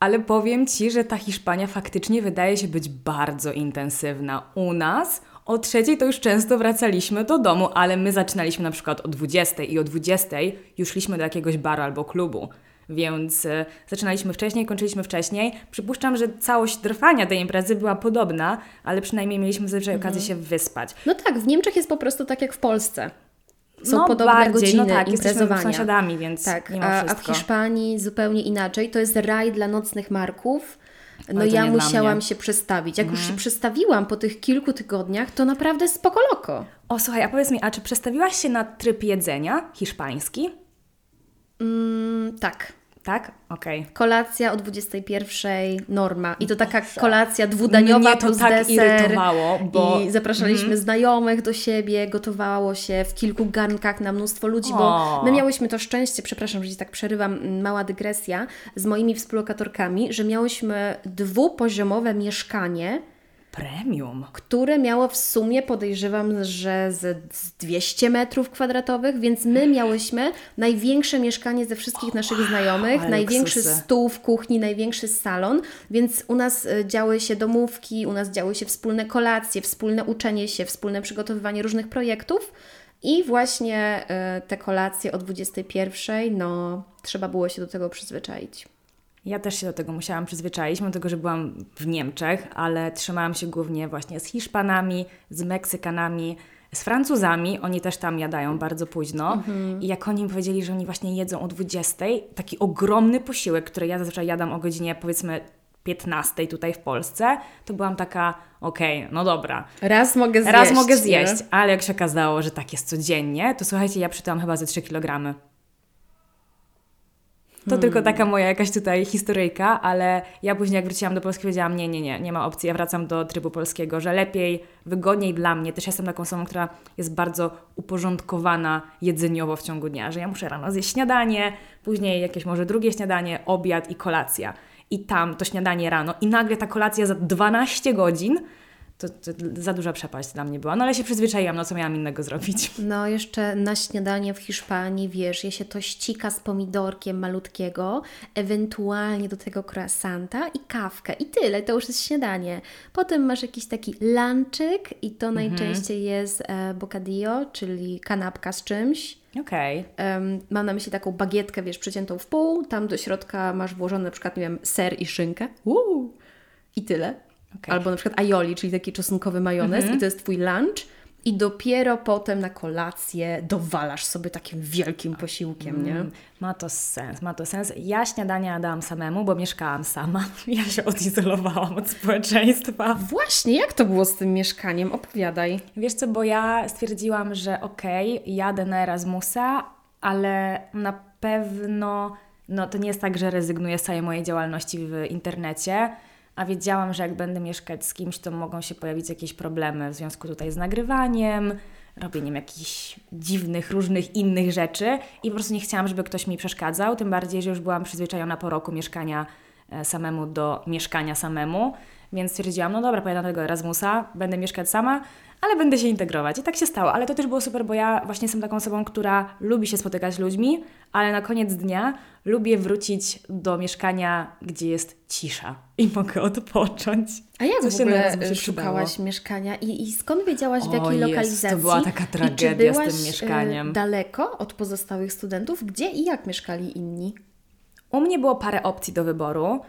Ale powiem Ci, że ta Hiszpania faktycznie wydaje się być bardzo intensywna. U nas O trzeciej to już często wracaliśmy do domu, ale my zaczynaliśmy na przykład o 20 i o 20 już szliśmy do jakiegoś baru albo klubu. Więc y, zaczynaliśmy wcześniej, kończyliśmy wcześniej. Przypuszczam, że całość trwania tej imprezy była podobna, ale przynajmniej mieliśmy zazwyczaj okazję się wyspać. No tak, w Niemczech jest po prostu tak jak w Polsce. Są no, podobne bardziej, godziny no tak, imprezowania. sąsiadami, więc Tak, a, a w. Hiszpanii zupełnie inaczej. To jest raj dla nocnych marków. No Ale ja musiałam się przestawić. Jak już się przestawiłam po tych kilku tygodniach, to naprawdę spoko loko. O, słuchaj, a powiedz mi, a czy przestawiłaś się na tryb jedzenia hiszpański? Mm, tak. Tak? Okej. Kolacja o 21 norma. I to taka kolacja dwudaniowa Mnie to plus tak deser. irytowało, bo- I zapraszaliśmy znajomych do siebie, gotowało się w kilku garnkach na mnóstwo ludzi, bo O. my miałyśmy to szczęście, przepraszam, że Ci tak przerywam, mała dygresja, z moimi współlokatorkami, że miałyśmy dwupoziomowe mieszkanie, Premium. które miało w sumie, podejrzewam, że z z 200 metrów kwadratowych, więc my miałyśmy największe mieszkanie ze wszystkich naszych znajomych, największy luksusy. stół w kuchni, największy salon, więc u nas e, działy się domówki, u nas działy się wspólne kolacje, wspólne uczenie się, wspólne przygotowywanie różnych projektów i właśnie e, te kolacje o 21, no trzeba było się do tego przyzwyczaić. Ja też się do tego musiałam przyzwyczaić, mimo tego, że byłam w Niemczech, ale trzymałam się głównie właśnie z Hiszpanami, z Meksykanami, z Francuzami. Oni też tam jadają bardzo późno. I jak oni mi powiedzieli, że oni właśnie jedzą o 20, taki ogromny posiłek, który ja zazwyczaj jadam o godzinie powiedzmy 15 tutaj w Polsce, to byłam taka, okej, no dobra, Raz mogę zjeść. raz mogę nie? zjeść, ale jak się okazało, że tak jest codziennie, to słuchajcie, ja przytyłam chyba ze 3 kg. To tylko taka moja jakaś tutaj historyjka, ale ja później jak wróciłam do Polski powiedziałam, nie, nie, nie, nie ma opcji, ja wracam do trybu polskiego, że lepiej, wygodniej dla mnie, też jestem taką osobą, która jest bardzo uporządkowana jedzeniowo w ciągu dnia, że ja muszę rano zjeść śniadanie, później jakieś może drugie śniadanie, obiad i kolacja. I tam to śniadanie rano. I nagle ta kolacja za 12 godzin, to, to za duża przepaść dla mnie była. No ale się przyzwyczaiłam, no co miałam innego zrobić. No, jeszcze na śniadanie w Hiszpanii, wiesz, je się tościka z pomidorkiem malutkiego, ewentualnie do tego croissanta i kawkę i tyle, to już jest śniadanie. Potem masz jakiś taki lunczyk i to Mhm. najczęściej jest e, bocadillo, czyli kanapka z czymś. Okej. Em, mam na myśli taką bagietkę, wiesz, przeciętą w pół, tam do środka masz włożony na przykład, nie wiem, ser i szynkę. Uuu. I tyle. Okej. Albo na przykład aioli, czyli taki czosnkowy majonez i to jest Twój lunch. I dopiero potem na kolację dowalasz sobie takim wielkim posiłkiem, nie? Mm, Ma to sens, ma to sens. Ja śniadania dałam samemu, bo mieszkałam sama. Ja się odizolowałam od społeczeństwa. Właśnie, jak to było z tym mieszkaniem? Opowiadaj. Wiesz co, bo ja stwierdziłam, że okej, jadę na Erasmusa, ale na pewno no, to nie jest tak, że rezygnuję z całej mojej działalności w internecie, a wiedziałam, że jak będę mieszkać z kimś, to mogą się pojawić jakieś problemy w związku tutaj z nagrywaniem, robieniem jakichś dziwnych, różnych innych rzeczy. I po prostu nie chciałam, żeby ktoś mi przeszkadzał, tym bardziej, że już byłam przyzwyczajona po roku mieszkania samemu do mieszkania samemu, więc stwierdziłam, no dobra, pojadę do tego Erasmusa, będę mieszkać sama, ale będę się integrować. I tak się stało, ale to też było super, bo ja właśnie jestem taką osobą, która lubi się spotykać z ludźmi, ale na koniec dnia lubię wrócić do mieszkania, gdzie jest cisza i mogę odpocząć. A jak Co w się na ogóle e, szukałaś przydało? mieszkania i, i skąd wiedziałaś w O jakiej Jezu, to lokalizacji? była taka I czy tragedia z tym byłaś, e, mieszkaniem. daleko od pozostałych studentów? Gdzie i jak mieszkali inni? U mnie było parę opcji do wyboru.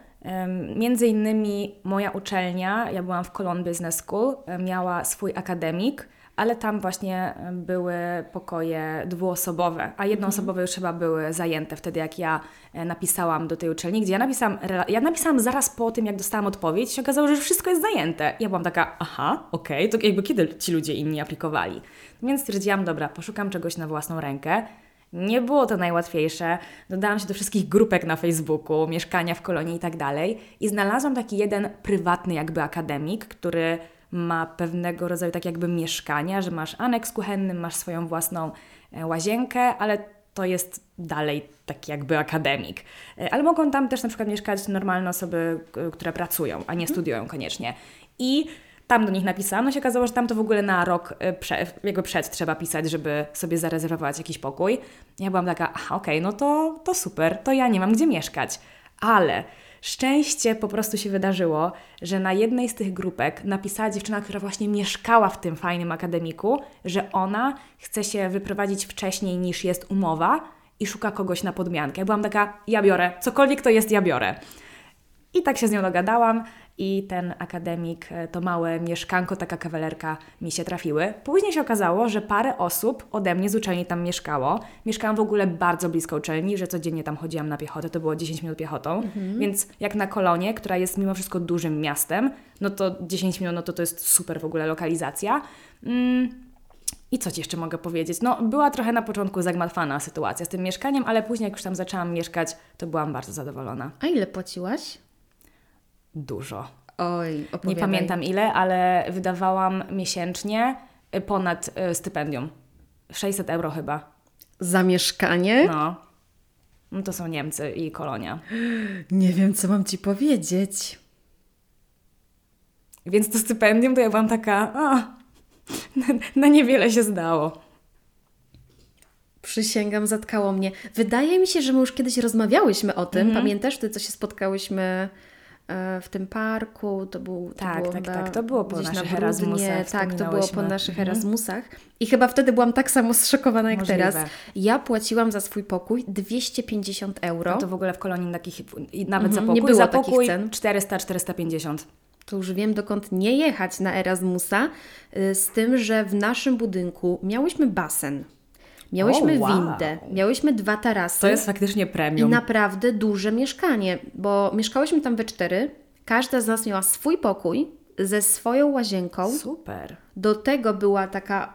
Między innymi moja uczelnia, ja byłam w Cologne Business School, y, miała swój akademik, ale tam właśnie y, były pokoje dwuosobowe, a jednoosobowe już chyba były zajęte wtedy, jak ja y, napisałam do tej uczelni, gdzie ja napisałam, ja napisałam zaraz po tym, jak dostałam odpowiedź, się okazało, że wszystko jest zajęte. Ja byłam taka, aha, okej, to jakby kiedy ci ludzie inni aplikowali? Więc stwierdziłam, dobra, poszukam czegoś na własną rękę. Nie było to najłatwiejsze. Dodałam się do wszystkich grupek na Facebooku, mieszkania w kolonii i tak dalej. I znalazłam taki jeden prywatny jakby akademik, który ma pewnego rodzaju tak jakby mieszkania, że masz aneks kuchenny, masz swoją własną e, łazienkę, ale to jest dalej taki jakby akademik. E, Ale mogą tam też na przykład mieszkać normalne osoby, które pracują, a nie studiują koniecznie. I tam do nich napisałam, no się okazało, że tam to w ogóle na rok e, prze, jakby przed trzeba pisać, żeby sobie zarezerwować jakiś pokój. Ja byłam taka, aha, okej, no to, to super, to ja nie mam gdzie mieszkać. Ale szczęście po prostu się wydarzyło, że na jednej z tych grupek napisała dziewczyna, która właśnie mieszkała w tym fajnym akademiku, że ona chce się wyprowadzić wcześniej niż jest umowa i szuka kogoś na podmiankę. Ja byłam taka, ja biorę, cokolwiek to jest, ja biorę. I tak się z nią dogadałam i ten akademik, e, to małe mieszkanko, taka kawalerka mi się trafiły. Później się okazało, że parę osób ode mnie z uczelni tam mieszkało. Mieszkałam w ogóle bardzo blisko uczelni, że codziennie tam chodziłam na piechotę, to było 10 minut piechotą, więc jak na Kolonie, która jest mimo wszystko dużym miastem, no to 10 minut, no to to jest super w ogóle lokalizacja. Mm. I co Ci jeszcze mogę powiedzieć? No, była trochę na początku zagmatwana sytuacja z tym mieszkaniem, ale później jak już tam zaczęłam mieszkać, to byłam bardzo zadowolona. A ile płaciłaś? Dużo. Oj, Nie opowiadaj. pamiętam ile, ale wydawałam miesięcznie y, ponad y, stypendium. 600 euro chyba. Za mieszkanie? No. No to są Niemcy i kolonia. Nie wiem, co mam Ci powiedzieć. Więc to stypendium to ja byłam taka, a, na, na niewiele się zdało. Przysięgam, zatkało mnie. Wydaje mi się, że my już kiedyś rozmawiałyśmy o tym. Mhm. Pamiętasz, ty co się spotkałyśmy w tym parku? To był. To Tak, było tak, tak. To było po na naszych Brudnie. Erasmusach, Tak, to było po naszych Mhm. Erasmusach. I chyba wtedy byłam tak samo zszokowana jak Możliwe. teraz. Ja płaciłam za swój pokój 250 euro. No to w ogóle w kolonii takich, i nawet Mhm, za nie pokój, było za pokój cen. 400-450. to już wiem, dokąd nie jechać na Erasmusa, y, z tym, że w naszym budynku miałyśmy basen, miałyśmy O, wow. windę, miałyśmy dwa tarasy To jest faktycznie i premium. naprawdę duże mieszkanie, bo mieszkałyśmy tam we cztery, każda z nas miała swój pokój ze swoją łazienką, Super. do tego była taka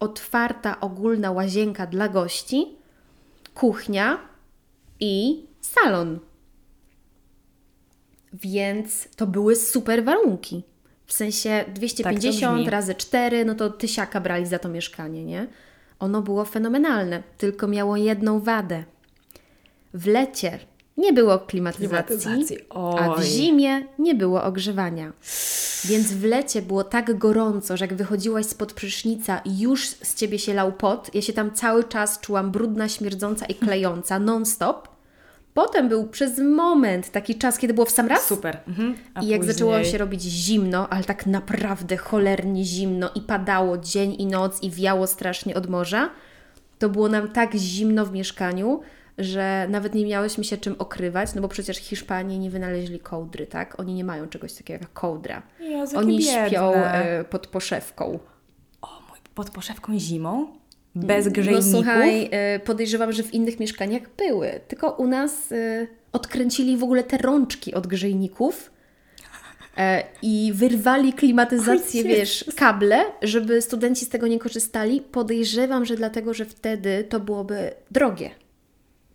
otwarta, ogólna łazienka dla gości, kuchnia i salon. Więc to były super warunki. W sensie 250 Tak razy 4, no to tysiaka brali za to mieszkanie, nie? Ono było fenomenalne, tylko miało jedną wadę. W lecie nie było klimatyzacji, Klimatyzacji, a w zimie nie było ogrzewania. Więc w lecie było tak gorąco, że jak wychodziłaś spod prysznica już z ciebie się lał pot, ja się tam cały czas czułam brudna, śmierdząca i klejąca non-stop. Potem był przez moment taki czas, kiedy było w sam raz. Super. Mhm. I jak później... zaczęło się robić zimno, ale tak naprawdę cholernie zimno i padało dzień i noc i wiało strasznie od morza, to było nam tak zimno w mieszkaniu, że nawet nie miałyśmy się czym okrywać, no bo przecież Hiszpanie nie wynaleźli kołdry, tak? Oni nie mają czegoś takiego jak kołdra. Jezu, Oni biedne. śpią e, pod poszewką. O mój, pod poszewką zimą? Bez grzejników? No słuchaj, e, podejrzewam, że w innych mieszkaniach były, tylko u nas e, odkręcili w ogóle te rączki od grzejników e, i wyrwali klimatyzację, wiesz, kable, żeby studenci z tego nie korzystali. Podejrzewam, że dlatego, że wtedy to byłoby drogie.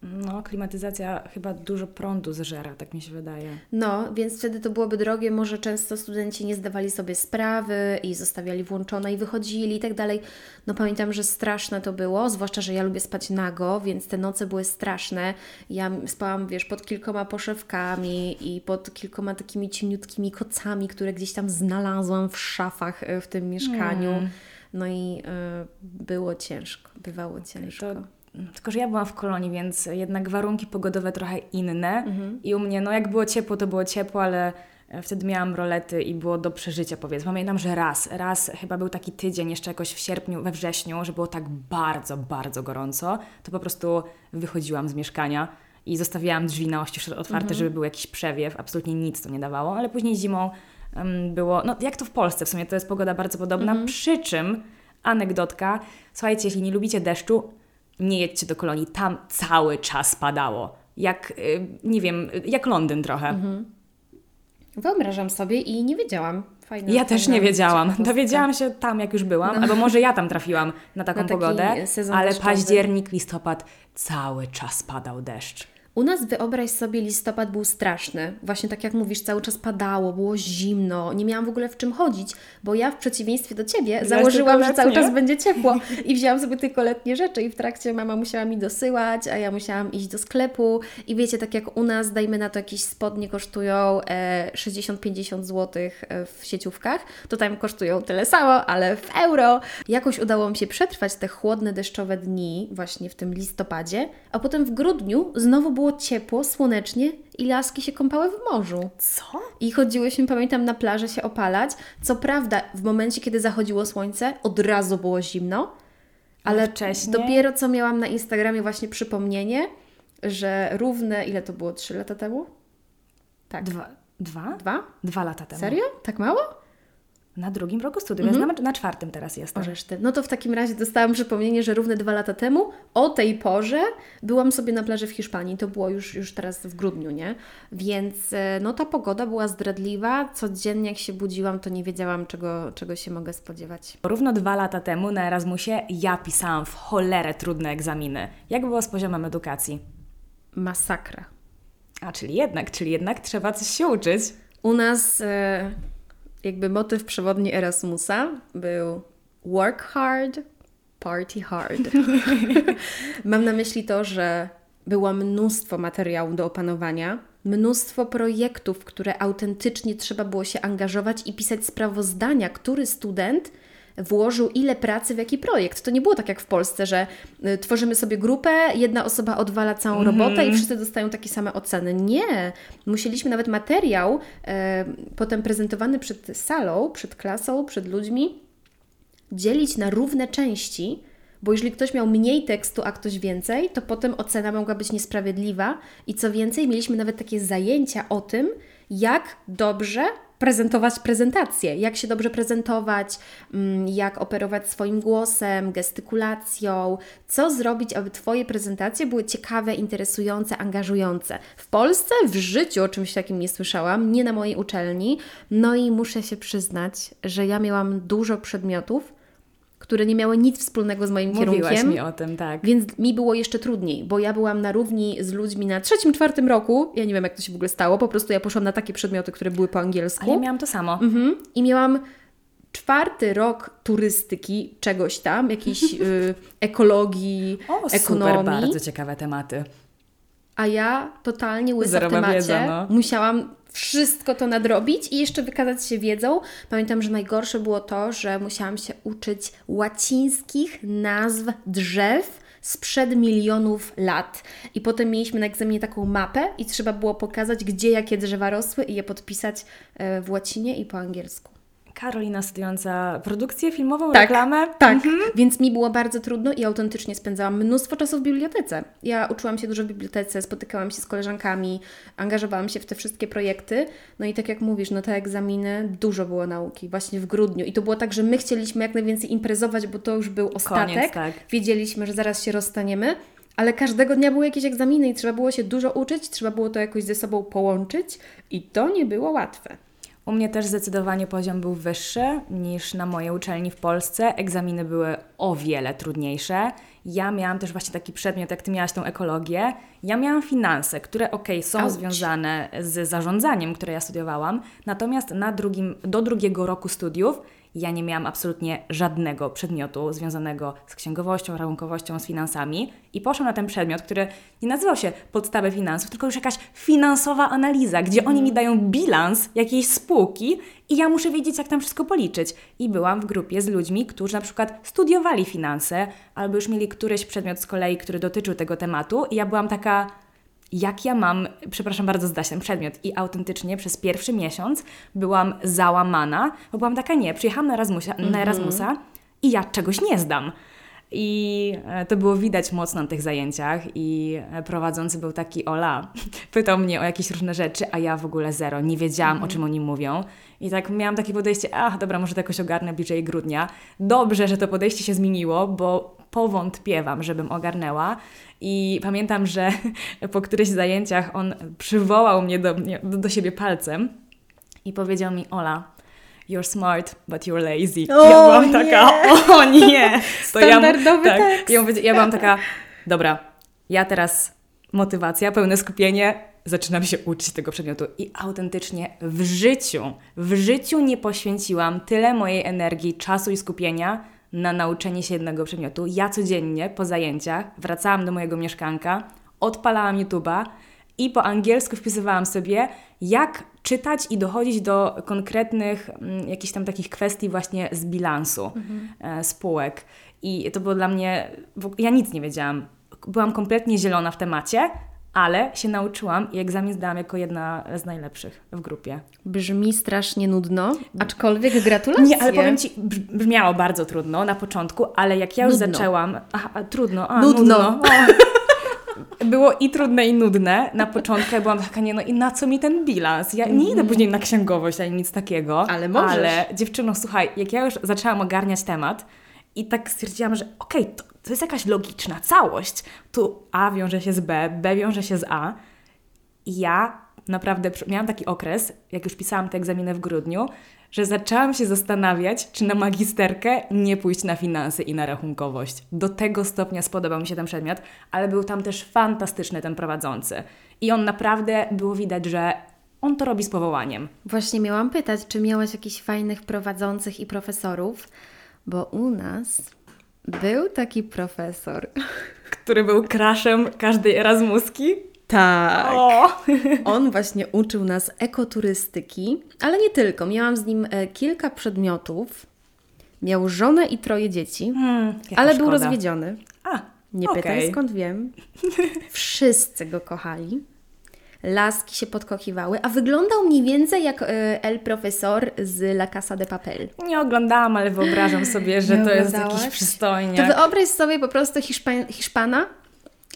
No, klimatyzacja chyba dużo prądu zżera, tak mi się wydaje. No, więc wtedy to byłoby drogie, może często studenci nie zdawali sobie sprawy i zostawiali włączone i wychodzili i tak dalej. No pamiętam, że straszne to było, zwłaszcza, że ja lubię spać nago, więc te noce były straszne. Ja spałam, wiesz, pod kilkoma poszewkami i pod kilkoma takimi cieniutkimi kocami, które gdzieś tam znalazłam w szafach e, w tym mieszkaniu. No i e, było ciężko, bywało ciężko. To, tylko, że ja byłam w kolonii, więc jednak warunki pogodowe trochę inne. I u mnie, no jak było ciepło, to było ciepło, ale e, wtedy miałam rolety i było do przeżycia, powiedzmy. Pamiętam, że raz, raz chyba był taki tydzień jeszcze jakoś w sierpniu, we wrześniu, że było tak bardzo, bardzo gorąco, to po prostu wychodziłam z mieszkania i zostawiałam drzwi na oścież otwarte, żeby był jakiś przewiew. Absolutnie nic to nie dawało, ale później zimą em, było, no jak to w Polsce w sumie, to jest pogoda bardzo podobna, przy czym anegdotka, słuchajcie, jeśli nie lubicie deszczu, nie jedźcie do kolonii, tam cały czas padało. Jak, y, nie wiem, jak Londyn trochę. Wyobrażam sobie i nie wiedziałam. Fajna, Ja też nie wiedziałam. Dowiedziałam się tam, jak już byłam, albo może ja tam trafiłam na taką Na pogodę, ale deszczowy. październik, listopad, cały czas padał deszcz. U nas wyobraź sobie, listopad był straszny. Właśnie tak jak mówisz, cały czas padało, było zimno, nie miałam w ogóle w czym chodzić, bo ja w przeciwieństwie do Ciebie założyłam, że cały czas będzie ciepło i wzięłam sobie tylko letnie rzeczy i w trakcie mama musiała mi dosyłać, a ja musiałam iść do sklepu i wiecie, tak jak u nas, dajmy na to jakieś spodnie kosztują e, 60-50 zł e, w sieciówkach, to tam kosztują tyle samo, ale w euro. Jakoś udało mi się przetrwać te chłodne, deszczowe dni właśnie w tym listopadzie, a potem w grudniu znowu było było ciepło, słonecznie i laski się kąpały w morzu. Co? I chodziłyśmy, pamiętam, na plażę się opalać. Co prawda, w momencie, kiedy zachodziło słońce, od razu było zimno, ale wcześniej? dopiero co miałam na Instagramie właśnie przypomnienie, że równe, ile to było, trzy lata temu? Tak. Dwa? Dwa? Dwa? Dwa lata temu. Serio? Tak mało? Na drugim roku studiów, więc na, na czwartym teraz jestem. Ty. No to w takim razie dostałam przypomnienie, że równe dwa lata temu, o tej porze, byłam sobie na plaży w Hiszpanii. To było już, już teraz w grudniu, nie? Więc e, no ta pogoda była zdradliwa. Codziennie jak się budziłam, to nie wiedziałam, czego, czego się mogę spodziewać. Równo dwa lata temu na Erasmusie ja pisałam w cholerę trudne egzaminy. Jak było z poziomem edukacji? Masakra. A, czyli jednak, czyli jednak trzeba coś się uczyć. U nas e, jakby motyw przewodni Erasmusa był work hard, party hard. Mam na myśli to, że było mnóstwo materiału do opanowania, mnóstwo projektów, w które autentycznie trzeba było się angażować i pisać sprawozdania, który student włożył ile pracy w jaki projekt. To nie było tak jak w Polsce, że y, tworzymy sobie grupę, jedna osoba odwala całą robotę i wszyscy dostają takie same oceny. Nie. Musieliśmy nawet materiał e, potem prezentowany przed salą, przed klasą, przed ludźmi dzielić na równe części, bo jeżeli ktoś miał mniej tekstu, a ktoś więcej, to potem ocena mogła być niesprawiedliwa. I co więcej, mieliśmy nawet takie zajęcia o tym, jak dobrze prezentować prezentację, jak się dobrze prezentować, mm, jak operować swoim głosem, gestykulacją, co zrobić, aby Twoje prezentacje były ciekawe, interesujące, angażujące. W Polsce w życiu o czymś takim nie słyszałam, nie na mojej uczelni. No i muszę się przyznać, że ja miałam dużo przedmiotów, które nie miały nic wspólnego z moim Mówiłaś kierunkiem. mi o tym, tak. Więc mi było jeszcze trudniej, bo ja byłam na równi z ludźmi na trzecim, czwartym roku. Ja nie wiem, jak to się w ogóle stało. Po prostu ja poszłam na takie przedmioty, które były po angielsku. Ale ja miałam to samo. Mhm. I miałam czwarty rok turystyki, czegoś tam, jakiejś y, ekologii, O, super, ekonomii. bardzo ciekawe tematy. A ja totalnie łysa w Zerowa temacie. wiedza, no. Musiałam wszystko to nadrobić i jeszcze wykazać się wiedzą. Pamiętam, że najgorsze było to, że musiałam się uczyć łacińskich nazw drzew sprzed milionów lat. I potem mieliśmy na egzaminie taką mapę i trzeba było pokazać, gdzie jakie drzewa rosły i je podpisać e, w łacinie i po angielsku. Karolina studiująca produkcję filmową, Tak, reklamę. Tak, więc mi było bardzo trudno i autentycznie spędzałam mnóstwo czasu w bibliotece. Ja uczyłam się dużo w bibliotece, spotykałam się z koleżankami, angażowałam się w te wszystkie projekty. No i tak jak mówisz, no te egzaminy, dużo było nauki właśnie w grudniu. I to było tak, że my chcieliśmy jak najwięcej imprezować, bo to już był ostatek. tak. Wiedzieliśmy, że zaraz się rozstaniemy. Ale każdego dnia były jakieś egzaminy i trzeba było się dużo uczyć, trzeba było to jakoś ze sobą połączyć i to nie było łatwe. U mnie też zdecydowanie poziom był wyższy niż na mojej uczelni w Polsce. Egzaminy były o wiele trudniejsze. Ja miałam też właśnie taki przedmiot, jak Ty miałaś tą ekologię. Ja miałam finanse, które okej, są Auć. związane z zarządzaniem, które ja studiowałam. Natomiast na drugim, do drugiego roku studiów ja nie miałam absolutnie żadnego przedmiotu związanego z księgowością, rachunkowością, z finansami i poszłam na ten przedmiot, który nie nazywał się podstawy finansów, tylko już jakaś finansowa analiza, gdzie oni mi dają bilans jakiejś spółki i ja muszę wiedzieć, jak tam wszystko policzyć. I byłam w grupie z ludźmi, którzy na przykład studiowali finanse albo już mieli któryś przedmiot z kolei, który dotyczył tego tematu i ja byłam taka jak ja mam, przepraszam bardzo, zdać ten przedmiot. I autentycznie przez pierwszy miesiąc byłam załamana, bo byłam taka, nie, przyjechałam na Erasmusa, na Erasmusa i ja czegoś nie zdam. I e, to było widać mocno na tych zajęciach i e, prowadzący był taki Ola, pytał mnie o jakieś różne rzeczy, a ja w ogóle zero, nie wiedziałam o czym oni mówią. I tak miałam takie podejście, ach dobra, może to jakoś ogarnę bliżej grudnia. Dobrze, że to podejście się zmieniło, bo powątpiewam, żebym ogarnęła. I pamiętam, że po którychś zajęciach on przywołał mnie, do, do siebie palcem i powiedział mi, Ola, you're smart, but you're lazy. O, ja byłam nie. taka, o nie! To ja, Standardowy tak, tekst. Ja, ja byłam taka, dobra, ja teraz motywacja, pełne skupienie, zaczynam się uczyć tego przedmiotu. I autentycznie w życiu, w życiu nie poświęciłam tyle mojej energii, czasu i skupienia na nauczenie się jednego przedmiotu. Ja codziennie po zajęciach wracałam do mojego mieszkanka, odpalałam YouTube'a i po angielsku wpisywałam sobie, jak czytać i dochodzić do konkretnych mm, jakichś tam takich kwestii właśnie z bilansu e, spółek. I to było dla mnie, ja nic nie wiedziałam. Byłam kompletnie zielona w temacie, ale się nauczyłam i egzamin zdałam jako jedna z najlepszych w grupie. Brzmi strasznie nudno, aczkolwiek gratulacje. Nie, ale powiem Ci, brz- brzmiało bardzo trudno na początku, ale jak ja już Nudno. zaczęłam... Aha, trudno, a, Nudno. nudno. Było i trudne, i nudne. Na początku ja byłam taka, nie no i na co mi ten bilans? Ja nie idę później na księgowość ani nic takiego. Mhm. Ale możesz. Ale dziewczyno, słuchaj, jak ja już zaczęłam ogarniać temat i tak stwierdziłam, że okej, to, to jest jakaś logiczna całość. Tu A wiąże się z B, B wiąże się z A. I ja naprawdę miałam taki okres, jak już pisałam te egzaminy w grudniu, że zaczęłam się zastanawiać, czy na magisterkę nie pójść na finanse i na rachunkowość. Do tego stopnia spodobał mi się ten przedmiot, ale był tam też fantastyczny ten prowadzący. I on naprawdę było widać, że on to robi z powołaniem. Właśnie miałam pytać, czy miałaś jakichś fajnych prowadzących i profesorów, bo u nas był taki profesor. Który był kraszem każdej Erasmuski. Tak. O! On właśnie uczył nas ekoturystyki, ale nie tylko. Miałam z nim e, kilka przedmiotów. Miał żonę i troje dzieci, Hmm, ale był szkoda. rozwiedziony. A, Nie okej. pytaj skąd wiem. Wszyscy go kochali. Laski się podkochiwały, a wyglądał mniej więcej jak e, El Profesor z La Casa de Papel. Nie oglądałam, ale wyobrażam sobie, że Nie to jest jakiś przystojniak. To wyobraź sobie po prostu Hiszpa- Hiszpana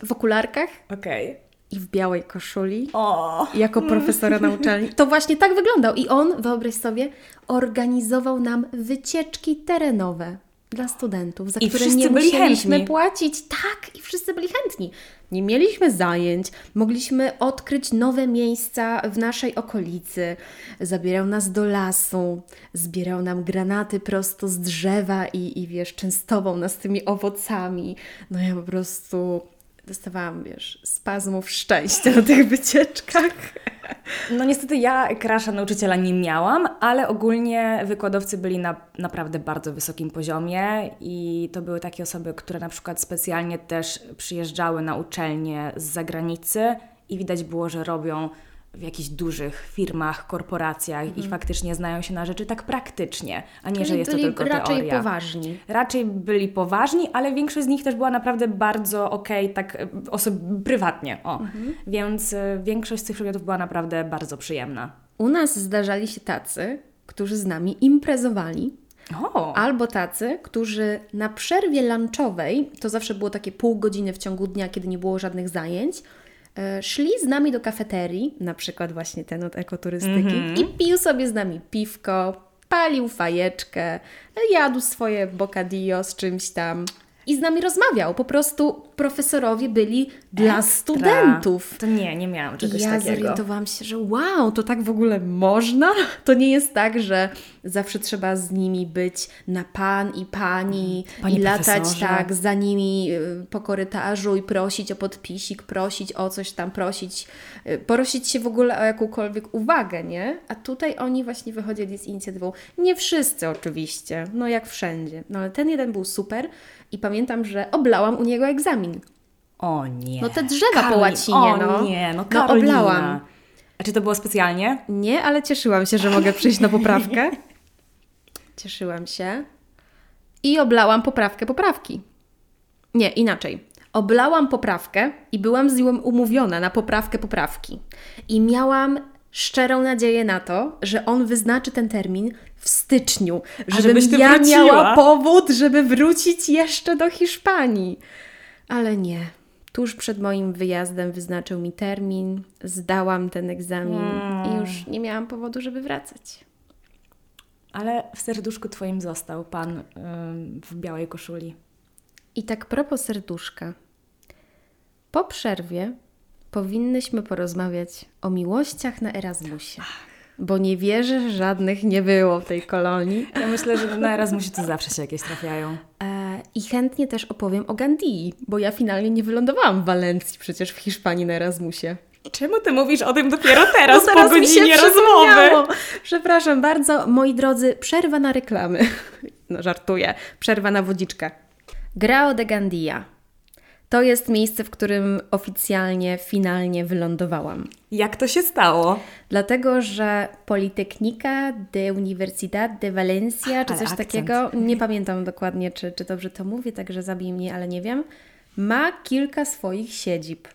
w okularkach Okej. I w białej koszuli. O! jako profesora na uczelni. To właśnie tak wyglądał. I on, wyobraź sobie, organizował nam wycieczki terenowe dla studentów, za I które wszyscy nie byli musieliśmy chętni. płacić. Tak, i wszyscy byli chętni. Nie mieliśmy zajęć, mogliśmy odkryć nowe miejsca w naszej okolicy. Zabierał nas do lasu, zbierał nam granaty prosto z drzewa i, i wiesz, częstował nas tymi owocami. No ja po prostu dostawałam, wiesz, spazmów szczęścia na tych wycieczkach. No niestety ja krasza nauczyciela nie miałam, ale ogólnie wykładowcy byli na naprawdę bardzo wysokim poziomie i to były takie osoby, które na przykład specjalnie też przyjeżdżały na uczelnię z zagranicy i widać było, że robią w jakichś dużych firmach, korporacjach i faktycznie znają się na rzeczy tak praktycznie, a nie, że jest to byli tylko raczej teoria. poważni. Raczej byli poważni, ale większość z nich też była naprawdę bardzo okej, tak e, osob- prywatnie. O. Więc e, większość z tych przedmiotów była naprawdę bardzo przyjemna. U nas zdarzali się tacy, którzy z nami imprezowali, O! albo tacy, którzy na przerwie lunchowej, to zawsze było takie pół godziny w ciągu dnia, kiedy nie było żadnych zajęć, szli z nami do kafeterii, na przykład właśnie ten od ekoturystyki, i pił sobie z nami piwko, palił fajeczkę, jadł swoje bocadillo z czymś tam i z nami rozmawiał. Po prostu profesorowie byli dla studentów. To nie, nie miałam I czegoś ja takiego. zorientowałam się, że wow, to tak w ogóle można? To nie jest tak, że zawsze trzeba z nimi być na pan i pani Panie i latać profesorze. tak za nimi y, po korytarzu i prosić o podpisik, prosić o coś tam, prosić, y, prosić się w ogóle o jakąkolwiek uwagę, nie? A tutaj oni właśnie wychodzili z inicjatywą. Nie wszyscy oczywiście, no jak wszędzie, no ale ten jeden był super i pamiętam, że oblałam u niego egzamin. O nie. No te drzewa po łacinie, o no. nie, no No, oblałam. A czy to było specjalnie? Nie, ale cieszyłam się, że mogę przyjść na poprawkę. Cieszyłam się. I oblałam poprawkę poprawki. Nie, inaczej. Oblałam poprawkę i byłam z nią umówiona na poprawkę poprawki. I miałam szczerą nadzieję na to, że on wyznaczy ten termin w styczniu, żebym ja wróciła. miała powód, żeby wrócić jeszcze do Hiszpanii. Ale nie. Tuż przed moim wyjazdem wyznaczył mi termin, zdałam ten egzamin i już nie miałam powodu, żeby wracać. Ale w serduszku twoim został pan ym, w białej koszuli. I tak propos serduszka. Po przerwie powinnyśmy porozmawiać o miłościach na Erasmusie. Bo nie wierzę, że żadnych nie było w tej kolonii. Ja myślę, że na Erasmusie to zawsze się jakieś trafiają. E, I chętnie też opowiem o Gandii, bo ja finalnie nie wylądowałam w Walencji przecież w Hiszpanii na Erasmusie. Czemu ty mówisz o tym dopiero teraz, No po mi się godzinie rozmowy? Przepraszam bardzo, moi drodzy, przerwa na reklamy. No żartuję, przerwa na wodziczkę. Grao de Gandia. To jest miejsce, w którym oficjalnie, finalnie wylądowałam. Jak to się stało? Dlatego, że Politecnica de Universidad de Valencia, czy Ale coś akcent. takiego, nie pamiętam dokładnie, czy, czy dobrze to mówię, także zabij mnie, ale nie wiem, ma kilka swoich siedzib.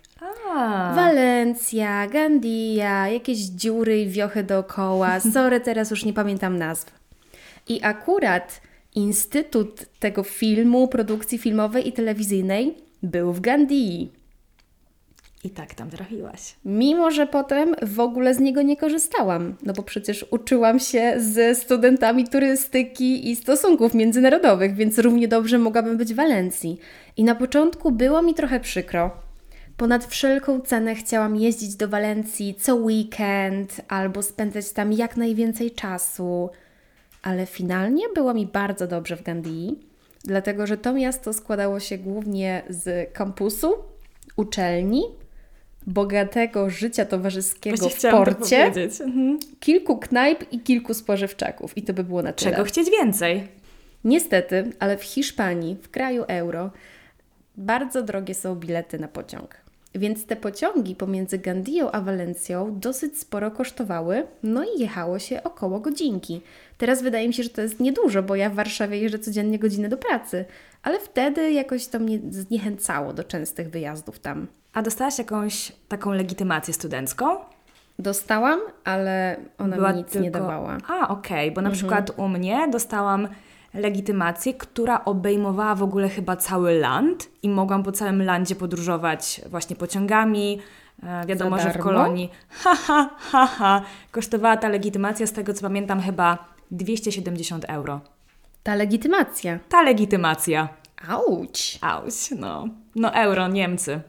A, Walencja, Gandia, jakieś dziury i wiochy dookoła. Sorry, teraz już nie pamiętam nazw. I akurat Instytut tego filmu, produkcji filmowej i telewizyjnej był w Gandii. i tak tam trafiłaś. Mimo, że potem w ogóle z niego nie korzystałam, no bo przecież uczyłam się ze studentami turystyki i stosunków międzynarodowych, więc równie dobrze mogłabym być w Walencji. I na początku było mi trochę przykro. Ponad wszelką cenę chciałam jeździć do Walencji co weekend albo spędzać tam jak najwięcej czasu, ale finalnie było mi bardzo dobrze w Gandii, dlatego że to miasto składało się głównie z kampusu, uczelni, bogatego życia towarzyskiego w to porcie. Mhm. kilku knajp i kilku spożywczaków. I to by było na tyle. Czego chcieć więcej? Niestety, ale w Hiszpanii, w kraju euro, bardzo drogie są bilety na pociąg. Więc te pociągi pomiędzy Gandią a Walencją dosyć sporo kosztowały, no i jechało się około godzinki. Teraz wydaje mi się, że to jest niedużo, bo ja w Warszawie jeżdżę codziennie godzinę do pracy, ale wtedy jakoś to mnie zniechęcało do częstych wyjazdów tam. A dostałaś jakąś taką legitymację studencką? Dostałam, ale ona Była mi nic tylko... nie dawała. A, okej, bo na Mhm. przykład u mnie dostałam legitymację, która obejmowała w ogóle chyba cały land i mogłam po całym landzie podróżować właśnie pociągami. E, wiadomo, że w kolonii. Ha, ha, ha, ha. Kosztowała ta legitymacja, z tego co pamiętam, chyba 270 euro. Ta legitymacja. Ta legitymacja. Auć! Auć, no. No euro, Niemcy.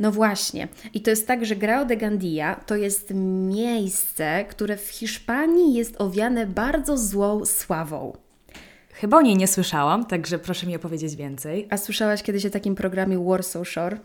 No właśnie. I to jest tak, że Grao de Gandia to jest miejsce, które w Hiszpanii jest owiane bardzo złą sławą. Chyba o niej nie słyszałam, także proszę mi opowiedzieć więcej. A słyszałaś kiedyś o takim programie Warsaw Shore?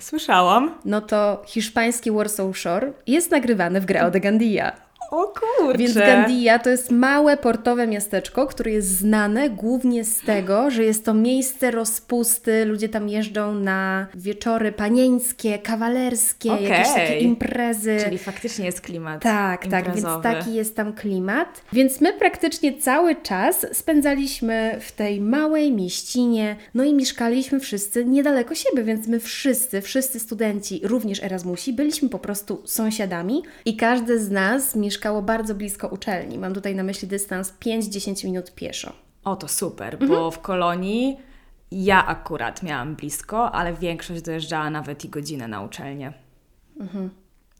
Słyszałam. No to hiszpański Warsaw Shore jest nagrywany w Grao de Gandia. O kurczę. Więc Gandia to jest małe portowe miasteczko, które jest znane głównie z tego, że jest to miejsce rozpusty. Ludzie tam jeżdżą na wieczory panieńskie, kawalerskie, jakieś Okej. takie imprezy. Czyli faktycznie jest klimat Tak, tak, więc imprezowy. taki jest tam klimat. Więc my praktycznie cały czas spędzaliśmy w tej małej mieścinie, no i mieszkaliśmy wszyscy niedaleko siebie, więc my wszyscy, wszyscy studenci, również Erasmusi, byliśmy po prostu sąsiadami i każdy z nas mieszkało bardzo blisko uczelni. Mam tutaj na myśli dystans 5-10 minut pieszo. O, to super, Mhm. bo w kolonii ja akurat miałam blisko, ale większość dojeżdżała nawet i godzinę na uczelnię.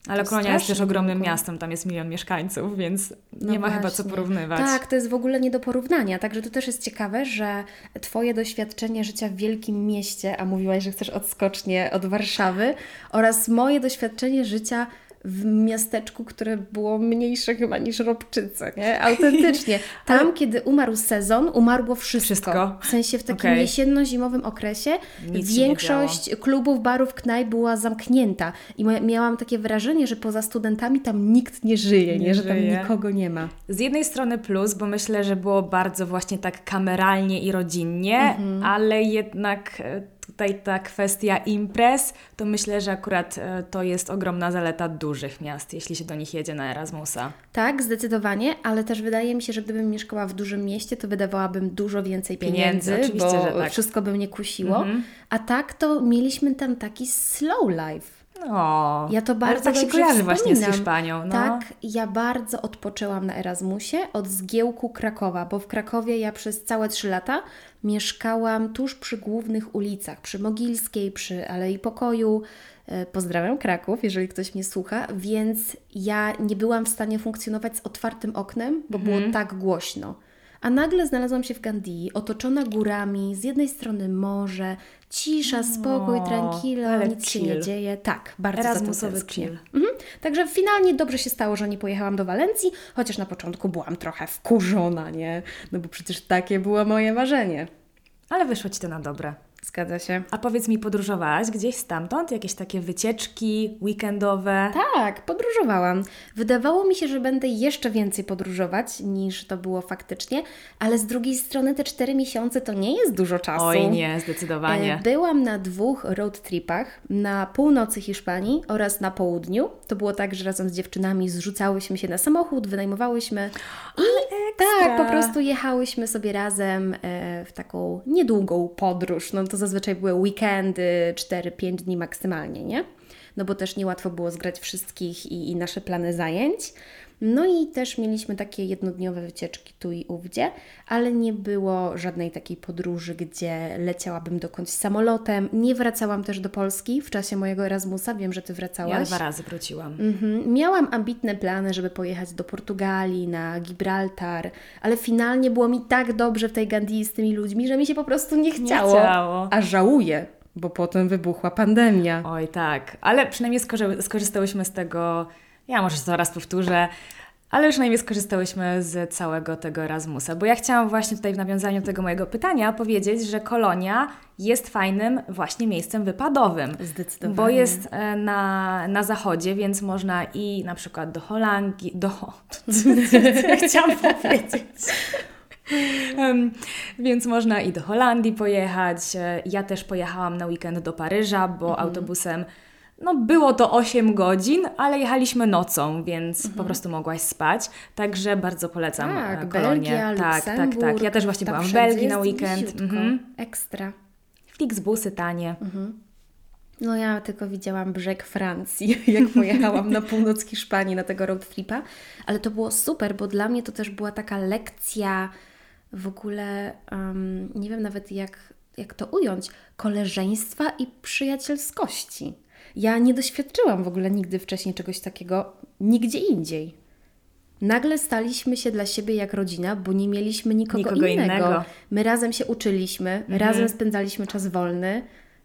Ale To kolonia jest też ogromnym długo. miastem, tam jest milion mieszkańców, więc No nie ma chyba co właśnie. porównywać. Tak, to jest w ogóle nie do porównania. Także to też jest ciekawe, że Twoje doświadczenie życia w wielkim mieście, a mówiłaś, że chcesz odskocznie od Warszawy, oraz moje doświadczenie życia w miasteczku, które było mniejsze chyba niż Robczyce, nie? Autentycznie. Tam, kiedy umarł sezon, umarło wszystko. Wszystko? W sensie w takim Okej. jesienno-zimowym okresie Nic większość klubów, barów, knajp była zamknięta. I miałam takie wrażenie, że poza studentami tam nikt nie żyje, nie, Nie że tam żyje. nikogo nie ma. Z jednej strony plus, bo myślę, że było bardzo właśnie tak kameralnie i rodzinnie, Mhm. ale jednak e, tutaj ta kwestia imprez, to myślę, że akurat e, to jest ogromna zaleta dużych miast, jeśli się do nich jedzie na Erasmusa. Tak, zdecydowanie, ale też wydaje mi się, że gdybym mieszkała w dużym mieście, to wydawałabym dużo więcej pieniędzy, Pieniędzy, oczywiście, bo że tak. wszystko by mnie kusiło. Mhm. A tak to mieliśmy tam taki slow life. O, Ja to bardzo tak się kojarzy właśnie z. Hiszpanią. No. Tak, ja bardzo odpoczęłam na Erasmusie od zgiełku Krakowa, bo w Krakowie ja przez całe trzy lata mieszkałam tuż przy głównych ulicach, przy Mogilskiej, przy Alei Pokoju. E, Pozdrawiam Kraków, jeżeli ktoś mnie słucha, więc ja nie byłam w stanie funkcjonować z otwartym oknem, bo było Mhm. tak głośno. A nagle znalazłam się w Gandii, otoczona górami, z jednej strony morze, cisza, spokój, O, tranquilo, nic się nie chill. dzieje. Tak, bardzo Erasmusowy chill. Mhm. Także finalnie dobrze się stało, że nie pojechałam do Walencji, chociaż na początku byłam trochę wkurzona, nie? No bo przecież takie było moje marzenie. Ale wyszło Ci to na dobre. Zgadza się. A powiedz mi, podróżowałaś gdzieś stamtąd? Jakieś takie wycieczki weekendowe? Tak, podróżowałam. Wydawało mi się, że będę jeszcze więcej podróżować niż to było faktycznie, ale z drugiej strony te cztery miesiące to nie jest dużo czasu. Oj nie, zdecydowanie. E, Byłam na dwóch road tripach, na północy Hiszpanii oraz na południu. To było tak, że razem z dziewczynami zrzucałyśmy się na samochód, wynajmowałyśmy i tak, po prostu jechałyśmy sobie razem e, w taką niedługą podróż. No to zazwyczaj były weekendy, 4-5 dni maksymalnie, nie? No bo też niełatwo było zgrać wszystkich i, i nasze plany zajęć. No i też mieliśmy takie jednodniowe wycieczki tu i ówdzie, ale nie było żadnej takiej podróży, gdzie leciałabym dokądś samolotem. Nie wracałam też do Polski w czasie mojego Erasmusa. Wiem, że Ty wracałaś. Ja dwa razy wróciłam. Mhm. Miałam ambitne plany, żeby pojechać do Portugalii, na Gibraltar, ale finalnie było mi tak dobrze w tej Gandii z tymi ludźmi, że mi się po prostu nie chciało. chciało. A żałuję, bo potem wybuchła pandemia. Oj, tak, ale przynajmniej skorzy- skorzystałyśmy z tego, ja może to raz powtórzę, ale przynajmniej skorzystałyśmy z całego tego Erasmusa, bo ja chciałam właśnie tutaj w nawiązaniu do tego mojego pytania powiedzieć, że Kolonia jest fajnym właśnie miejscem wypadowym. Zdecydowanie. Bo jest e, na, na zachodzie, więc można i na przykład do Holandii, do... Chciałam powiedzieć? Em, więc można i do Holandii pojechać. E, Ja też pojechałam na weekend do Paryża, bo Mhm. autobusem no było to 8 godzin, ale jechaliśmy nocą, więc Mhm. po prostu mogłaś spać. Także bardzo polecam Tak, e, Kolonię. Belgia, tak, tak, tak. Ja też właśnie byłam w Belgii na weekend. Mhm. Ekstra. Flixbusy tanie. No ja tylko widziałam brzeg Francji, jak pojechałam na północ Hiszpanii na tego road tripa, ale to było super, bo dla mnie to też była taka lekcja w ogóle, em, nie wiem nawet jak, jak to ująć, koleżeństwa i przyjacielskości. Ja nie doświadczyłam w ogóle nigdy wcześniej czegoś takiego nigdzie indziej. Nagle staliśmy się dla siebie jak rodzina, bo nie mieliśmy nikogo, Nikogo innego. innego. My razem się uczyliśmy, razem spędzaliśmy czas wolny,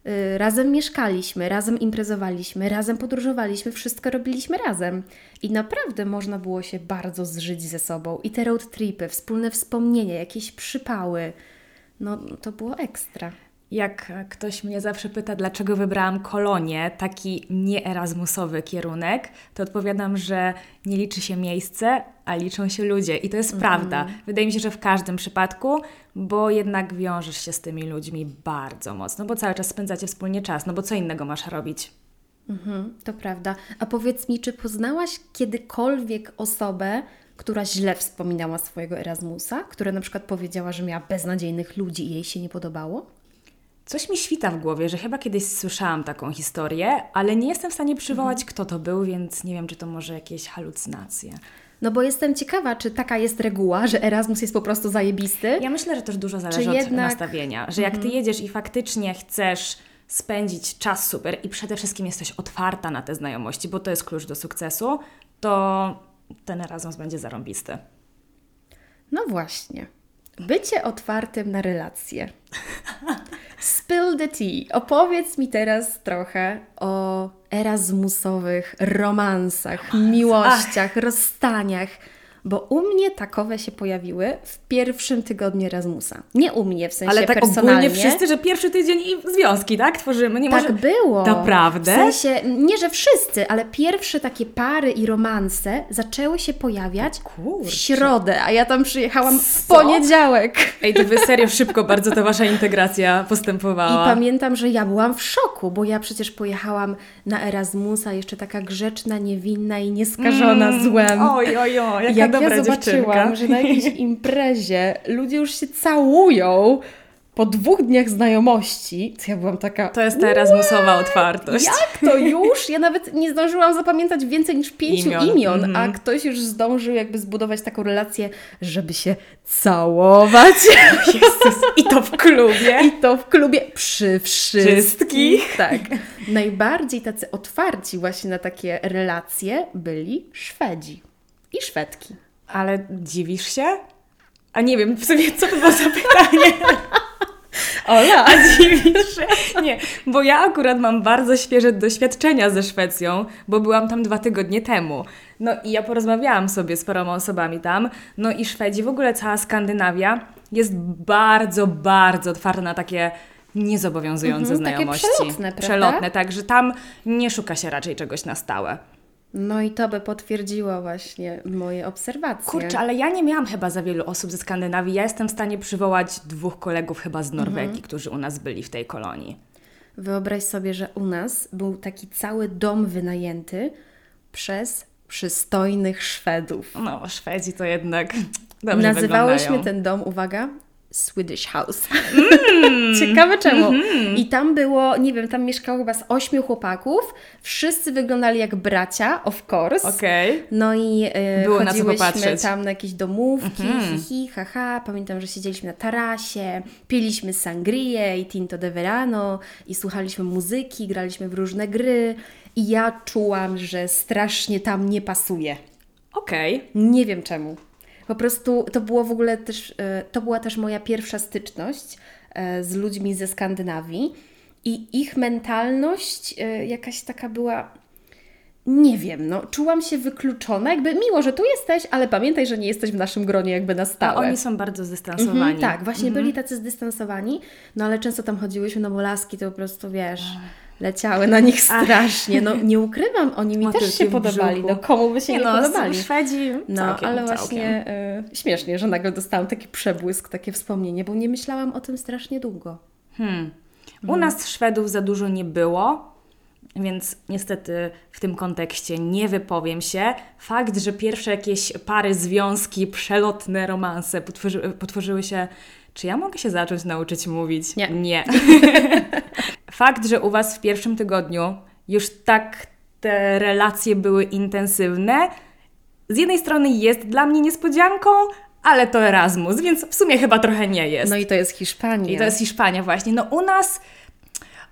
y, razem mieszkaliśmy, razem imprezowaliśmy, razem podróżowaliśmy, wszystko robiliśmy razem. I naprawdę można było się bardzo zżyć ze sobą. I te road tripy, wspólne wspomnienia, jakieś przypały, no to było ekstra. Jak ktoś mnie zawsze pyta, dlaczego wybrałam kolonię, taki nieerasmusowy kierunek, to odpowiadam, że nie liczy się miejsce, a liczą się ludzie. I to jest prawda. Wydaje mi się, że w każdym przypadku, bo jednak wiążesz się z tymi ludźmi bardzo mocno, bo cały czas spędzacie wspólnie czas, no bo co innego masz robić? Mhm, to prawda. A powiedz mi, czy poznałaś kiedykolwiek osobę, która źle wspominała swojego Erasmusa, która na przykład powiedziała, że miała beznadziejnych ludzi i jej się nie podobało? Coś mi świta w głowie, że chyba kiedyś słyszałam taką historię, ale nie jestem w stanie przywołać, kto to był, więc nie wiem, czy to może jakieś halucynacje. No bo jestem ciekawa, czy taka jest reguła, że Erasmus jest po prostu zajebisty? Ja myślę, że też dużo zależy Czy od jednak- Mhm. nastawienia. Że jak ty jedziesz i faktycznie chcesz spędzić czas super i przede wszystkim jesteś otwarta na te znajomości, bo to jest klucz do sukcesu, to ten Erasmus będzie zarąbisty. No właśnie. Bycie otwartym na relacje. Spill the tea. Opowiedz mi teraz trochę o erasmusowych romansach, miłościach, rozstaniach, bo u mnie takowe się pojawiły w pierwszym tygodniu Erasmusa. Nie u mnie w sensie Ale tak personalnie. ogólnie wszyscy, że pierwszy tydzień i związki, tak? Tworzymy. Nie Tak może... było. Naprawdę? W sensie, nie że wszyscy, ale pierwsze takie pary i romanse zaczęły się pojawiać w środę, a ja tam przyjechałam w poniedziałek. Ej, to wy serio szybko bardzo ta wasza integracja I postępowała. pamiętam, że ja byłam w szoku, bo ja przecież pojechałam na Erasmusa, jeszcze taka grzeczna, niewinna i nieskażona złem. Oj, oj, oj, jaka Jak dobra ja zobaczyłam, dziewczynka. że na jakiejś imprezie ludzie już się całują po dwóch dniach znajomości, to ja byłam taka... To jest ta erasmusowa otwartość. Jak to już? Ja nawet nie zdążyłam zapamiętać więcej niż pięciu Imion. imion, Mhm. a ktoś już zdążył jakby zbudować taką relację, żeby się całować. Jezus, I to w klubie. I to w klubie przy wszystkich. Wszystkich. Tak. Najbardziej tacy otwarci właśnie na takie relacje byli Szwedzi i Szwedki. Ale dziwisz się? A nie wiem, w sumie co to było za pytanie? Ola! A dziwisz się? Nie, bo ja akurat mam bardzo świeże doświadczenia ze Szwecją, bo byłam tam dwa tygodnie temu. No i ja porozmawiałam sobie z paroma osobami tam, no i Szwedzi, w ogóle cała Skandynawia jest bardzo, bardzo otwarta na takie niezobowiązujące Mhm, takie znajomości. przelotne, prawda? Przelotne, tak, że tam nie szuka się raczej czegoś na stałe. No i to by potwierdziło właśnie moje obserwacje. Kurczę, ale ja nie miałam chyba za wielu osób ze Skandynawii. Ja jestem w stanie przywołać dwóch kolegów chyba z Norwegii, Mhm. którzy u nas byli w tej kolonii. Wyobraź sobie, że u nas był taki cały dom wynajęty przez przystojnych Szwedów. No, Szwedzi to jednak Nazywałyśmy wyglądają. ten dom, uwaga, Swedish House. Ciekawe czemu. I tam było, nie wiem, tam mieszkało chyba z ośmiu chłopaków. Wszyscy wyglądali jak bracia, of course. Okej. No i e, Było na chodziłyśmy popatrzeć. tam na jakieś domówki, Mhm. hihi, haha. Pamiętam, że siedzieliśmy na tarasie, piliśmy sangrię i tinto de verano i słuchaliśmy muzyki, graliśmy w różne gry i ja czułam, że strasznie tam nie pasuje. Okej. Nie wiem czemu. Po prostu to było w ogóle też, e, to była też moja pierwsza styczność e, z ludźmi ze Skandynawii i ich mentalność e, jakaś taka była, nie wiem, no czułam się wykluczona, jakby miło, że tu jesteś, ale pamiętaj, że nie jesteś w naszym gronie jakby na A stałe. oni są bardzo zdystansowani. Mhm, tak, właśnie byli tacy zdystansowani, no ale często tam chodziłyśmy, no bo laski to po prostu, wiesz, leciały na nich strasznie. No nie ukrywam, oni mi Motylki też się podobali, no komu by się nie, no, podobali. Szwedzi No, całkiem, ale całkiem. właśnie y, śmiesznie, że nagle dostałam taki przebłysk, takie wspomnienie, bo nie myślałam o tym strasznie długo. Hmm. U nas Szwedów za dużo nie było, więc niestety w tym kontekście nie wypowiem się. Fakt, że pierwsze jakieś pary, związki, przelotne romanse potworzy, potworzyły się. Czy ja mogę się zacząć nauczyć mówić? Nie. Nie. Fakt, że u Was w pierwszym tygodniu już tak te relacje były intensywne, z jednej strony jest dla mnie niespodzianką, ale to Erasmus, więc w sumie chyba trochę nie jest. No i to jest Hiszpania. I to jest Hiszpania właśnie. No u nas,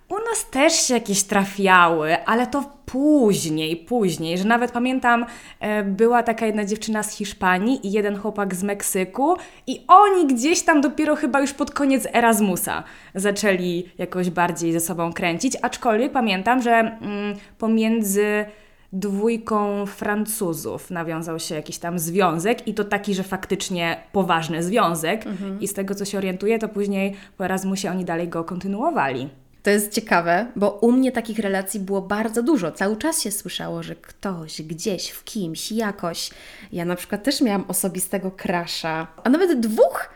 u nas też się jakieś trafiały, ale to później, później, że nawet pamiętam, e, była taka jedna dziewczyna z Hiszpanii i jeden chłopak z Meksyku i oni gdzieś tam dopiero chyba już pod koniec Erasmusa zaczęli jakoś bardziej ze sobą kręcić, aczkolwiek pamiętam, że mm, pomiędzy dwójką Francuzów nawiązał się jakiś tam związek i to taki, że faktycznie poważny związek i z tego co się orientuję, to później po Erasmusie oni dalej go kontynuowali. To jest ciekawe, bo u mnie takich relacji było bardzo dużo. Cały czas się słyszało, że ktoś gdzieś, w kimś, jakoś. Ja na przykład też miałam osobistego krasza, a nawet dwóch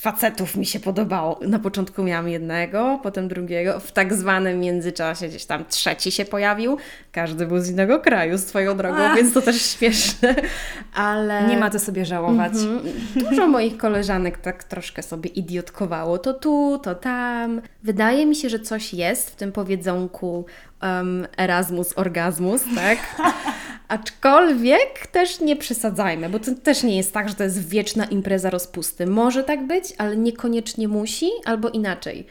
facetów mi się podobało. Na początku miałam jednego, potem drugiego. W tak zwanym międzyczasie gdzieś tam trzeci się pojawił. Każdy był z innego kraju swoją drogą, Ach. więc to też śmieszne. Ale Nie ma co sobie żałować. Mhm. Dużo moich koleżanek tak troszkę sobie idiotkowało. To tu, to tam. Wydaje mi się, że coś jest w tym powiedzonku um, Erasmus, orgazmus, tak? Aczkolwiek też nie przesadzajmy, bo to też nie jest tak, że to jest wieczna impreza rozpusty. Może tak być, ale niekoniecznie musi, albo inaczej.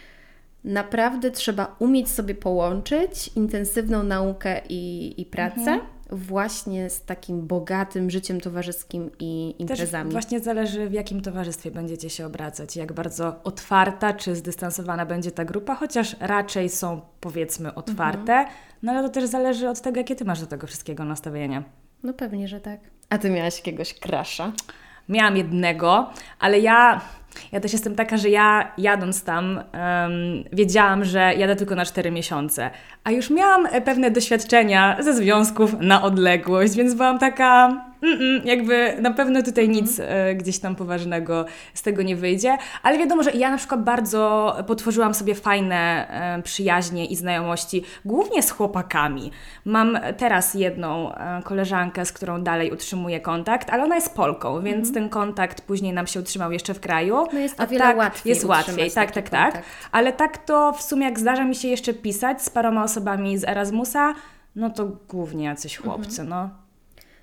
Naprawdę trzeba umieć sobie połączyć intensywną naukę i, i pracę właśnie z takim bogatym życiem towarzyskim i Też imprezami. właśnie zależy w jakim towarzystwie będziecie się obracać, jak bardzo otwarta czy zdystansowana będzie ta grupa, chociaż raczej są powiedzmy otwarte, no ale to też zależy od tego, jakie Ty masz do tego wszystkiego nastawienie. No pewnie, że tak. A ty miałaś jakiegoś krasza? Miałam jednego, ale ja, ja też jestem taka, że ja jadąc tam em, wiedziałam, że jadę tylko na 4 miesiące, a już miałam e, pewne doświadczenia ze związków na odległość, więc byłam taka, mm-mm, jakby na pewno tutaj nic e, gdzieś tam poważnego z tego nie wyjdzie, ale wiadomo, że ja na przykład bardzo potworzyłam sobie fajne e, przyjaźnie i znajomości, głównie z chłopakami. Mam teraz jedną e, koleżankę, z którą dalej utrzymuję kontakt, ale ona jest Polką, więc ten kontakt później nam się utrzymał jeszcze w kraju. No jest o wiele tak, łatwiej Jest łatwiej, tak, tak, tak. Ale tak to w sumie jak zdarza mi się jeszcze pisać z paroma osobami z Erasmusa, no to głównie jacyś chłopcy, no.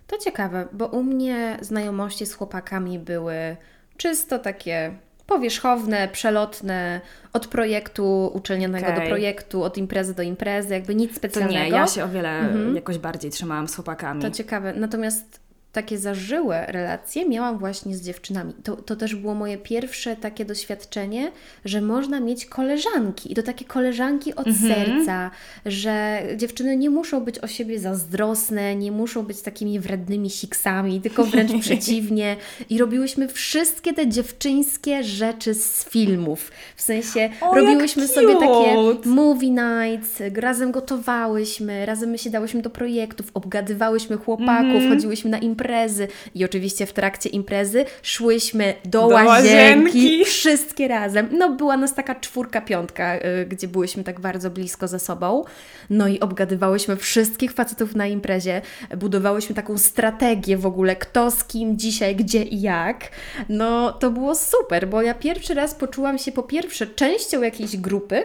To ciekawe, bo u mnie znajomości z chłopakami były czysto takie powierzchowne, przelotne, od projektu uczelnianego Okej. do projektu, od imprezy do imprezy, jakby nic To specjalnego. nie, ja się o wiele jakoś bardziej trzymałam z chłopakami. To ciekawe. Natomiast takie zażyłe relacje miałam właśnie z dziewczynami. To, to też było moje pierwsze takie doświadczenie, że można mieć koleżanki. I to takie koleżanki od serca, że dziewczyny nie muszą być o siebie zazdrosne, nie muszą być takimi wrednymi siksami, tylko wręcz przeciwnie. I robiłyśmy wszystkie te dziewczyńskie rzeczy z filmów. W sensie O, robiłyśmy sobie takie movie nights, razem gotowałyśmy, razem my się dałyśmy do projektów, obgadywałyśmy chłopaków, chodziłyśmy na imprezy imprezy i oczywiście w trakcie imprezy szłyśmy do, Do łazienki, łazienki. wszystkie razem. No była nas taka czwórka, piątka, y, gdzie byłyśmy tak bardzo blisko ze sobą. No i obgadywałyśmy wszystkich facetów na imprezie, budowałyśmy taką strategię w ogóle, kto z kim dzisiaj, gdzie i jak. No to było super, bo ja pierwszy raz poczułam się po pierwsze częścią jakiejś grupy,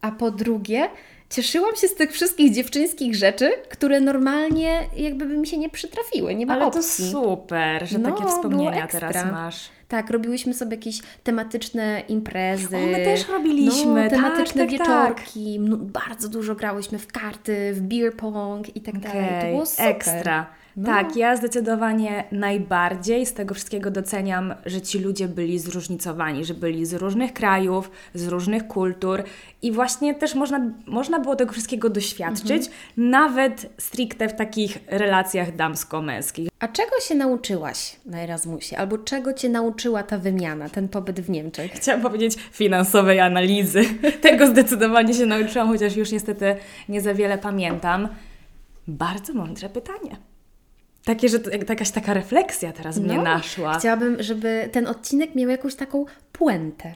a po drugie cieszyłam się z tych wszystkich dziewczyńskich rzeczy, które normalnie jakby by mi się nie przytrafiły, nie ma Ale to opcji. super, że No, takie wspomnienia teraz masz. Tak, robiłyśmy sobie jakieś tematyczne imprezy. O, my też robiliśmy, No, tak, tematyczne tak, tak. wieczorki. No, bardzo dużo grałyśmy w karty, w beer pong i tak dalej. To było super. Ekstra. No. Tak, ja zdecydowanie najbardziej z tego wszystkiego doceniam, że ci ludzie byli zróżnicowani, że byli z różnych krajów, z różnych kultur i właśnie też można, można było tego wszystkiego doświadczyć, Mhm. nawet stricte w takich relacjach damsko-męskich. A czego się nauczyłaś na Erasmusie? Albo czego Cię nauczyła ta wymiana, ten pobyt w Niemczech? Chciałam powiedzieć finansowej analizy. Tego zdecydowanie się nauczyłam, chociaż już niestety nie za wiele pamiętam. Bardzo mądre pytanie. Takie, że jakaś taka refleksja teraz mnie No, naszła. Chciałabym, żeby ten odcinek miał jakąś taką puentę.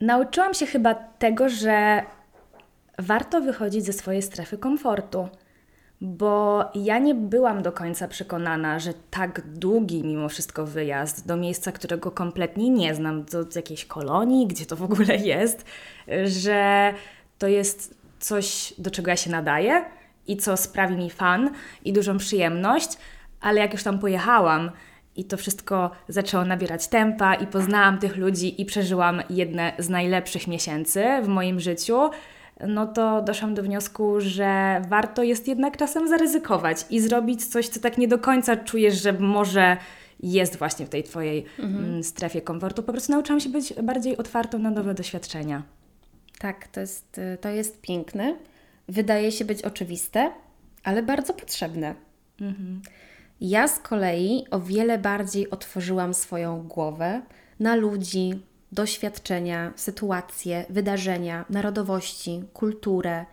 Nauczyłam się chyba tego, że warto wychodzić ze swojej strefy komfortu, bo ja nie byłam do końca przekonana, że tak długi mimo wszystko wyjazd do miejsca, którego kompletnie nie znam, do jakiejś kolonii, gdzie to w ogóle jest, że to jest coś, do czego ja się nadaję i co sprawi mi fan i dużą przyjemność, ale jak już tam pojechałam i to wszystko zaczęło nabierać tempa i poznałam tych ludzi i przeżyłam jedne z najlepszych miesięcy w moim życiu, no to doszłam do wniosku, że warto jest jednak czasem zaryzykować i zrobić coś, co tak nie do końca czujesz, że może jest właśnie w tej Twojej mm, strefie komfortu. Po prostu nauczyłam się być bardziej otwartą na nowe doświadczenia. Tak, to jest, y, to jest piękne. Wydaje się być oczywiste, ale bardzo potrzebne. Ja z kolei o wiele bardziej otworzyłam swoją głowę na ludzi, doświadczenia, sytuacje, wydarzenia, narodowości, kulturę,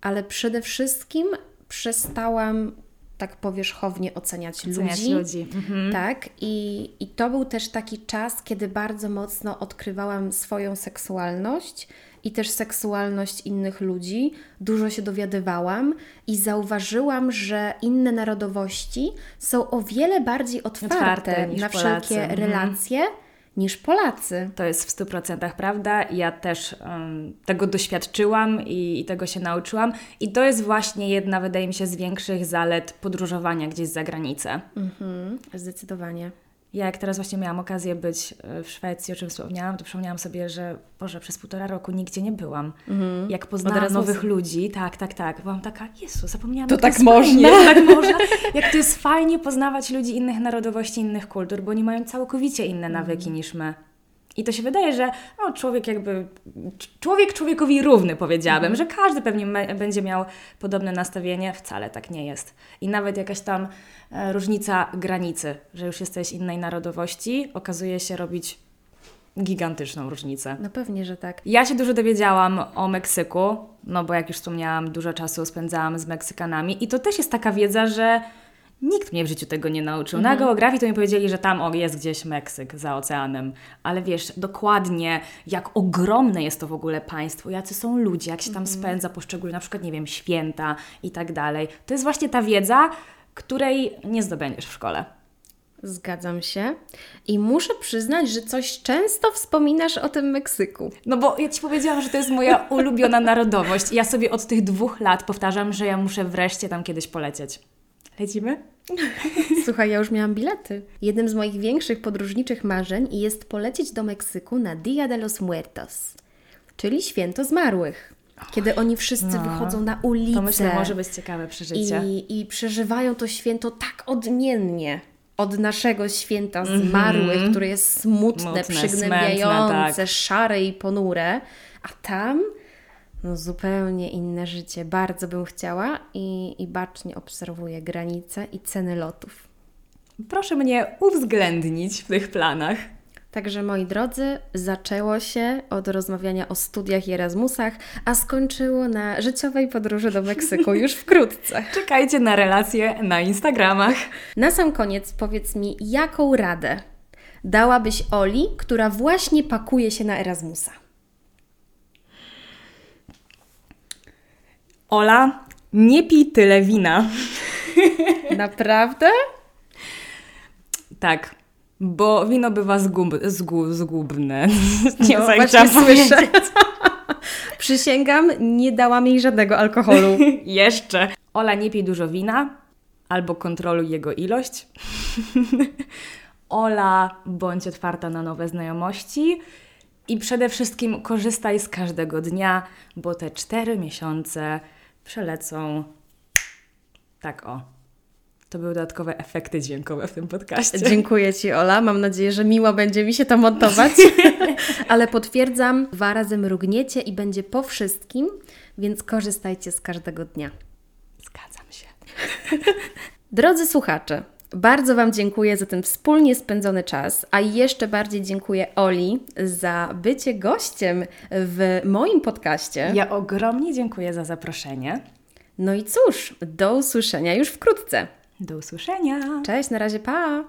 ale przede wszystkim przestałam tak powierzchownie oceniać, Oceniać ludzi. ludzi. Mhm. Tak, i, i to był też taki czas, kiedy bardzo mocno odkrywałam swoją seksualność i też seksualność innych ludzi. Dużo się dowiadywałam i zauważyłam, że inne narodowości są o wiele bardziej otwarte, Otwarte na Polacy. wszelkie Mhm. relacje niż Polacy. To jest w 100% prawda. Ja też em, tego doświadczyłam i, i tego się nauczyłam. I to jest właśnie jedna, wydaje mi się, z większych zalet podróżowania gdzieś za granicę. Mhm, zdecydowanie. Ja jak teraz właśnie miałam okazję być e, w Szwecji, o czym wspomniałam, to przypomniałam sobie, że Boże, przez półtora roku nigdzie nie byłam. Jak poznałam nowych ludzi, tak, tak, tak, byłam taka, Jezu, zapomniałam, To tak fajnie, można. tak można. Jak to jest fajnie poznawać ludzi innych narodowości, innych kultur, bo oni mają całkowicie inne nawyki niż my. I to się wydaje, że o, człowiek jakby, człowiek człowiekowi równy powiedziałabym, że każdy pewnie będzie miał podobne nastawienie. Wcale tak nie jest. I nawet jakaś tam e, różnica granicy, że już jesteś innej narodowości, okazuje się robić gigantyczną różnicę. No pewnie, że tak. Ja się dużo dowiedziałam o Meksyku, no bo jak już wspomniałam, dużo czasu spędzałam z Meksykanami i to też jest taka wiedza, że nikt mnie w życiu tego nie nauczył. Na geografii to mi powiedzieli, że tam o, jest gdzieś Meksyk za oceanem, ale wiesz dokładnie, jak ogromne jest to w ogóle państwo, jacy są ludzie, jak się tam spędza poszczególne, na przykład, nie wiem, święta i tak dalej. To jest właśnie ta wiedza, której nie zdobędziesz w szkole. Zgadzam się. I muszę przyznać, że coś często wspominasz o tym Meksyku. No bo ja Ci powiedziałam, że to jest moja ulubiona narodowość. Ja sobie od tych dwóch lat powtarzam, że ja muszę wreszcie tam kiedyś polecieć. Lecimy? Słuchaj, ja już miałam bilety. Jednym z moich większych podróżniczych marzeń jest polecieć do Meksyku na Dia de los Muertos, czyli święto zmarłych. Kiedy oni wszyscy No, wychodzą na ulicę To myślę, może być ciekawe przeżycie. i, i przeżywają to święto tak odmiennie od naszego święta zmarłych, które jest smutne, Smutne, przygnębiające, smętne, tak. szare i ponure, a tam no zupełnie inne życie. Bardzo bym chciała i, i bacznie obserwuję granice i ceny lotów. Proszę mnie uwzględnić w tych planach. Także moi drodzy, zaczęło się od rozmawiania o studiach i Erasmusach, a skończyło na życiowej podróży do Meksyku już wkrótce. Czekajcie na relacje na Instagramach. Na sam koniec powiedz mi, jaką radę dałabyś Oli, która właśnie pakuje się na Erasmusa? Ola, nie pij tyle wina. Naprawdę? Tak, bo wino bywa zgub, zgu, zgubne. Nie No, wiem, jak właśnie słyszę. Przysięgam, nie dałam jej żadnego alkoholu. Jeszcze. Ola, nie pij dużo wina, albo kontroluj jego ilość. Ola, bądź otwarta na nowe znajomości. I przede wszystkim korzystaj z każdego dnia, bo te cztery miesiące przelecą tak o. To były dodatkowe efekty dźwiękowe w tym podcaście. Dziękuję Ci, Ola. Mam nadzieję, że miło będzie mi się to montować. Ale potwierdzam, dwa razy mrugniecie i będzie po wszystkim, więc korzystajcie z każdego dnia. Zgadzam się. Drodzy słuchacze, bardzo Wam dziękuję za ten wspólnie spędzony czas, a jeszcze bardziej dziękuję Oli za bycie gościem w moim podcaście. Ja ogromnie dziękuję za zaproszenie. No i cóż, do usłyszenia już wkrótce. Do usłyszenia. Cześć, na razie, pa!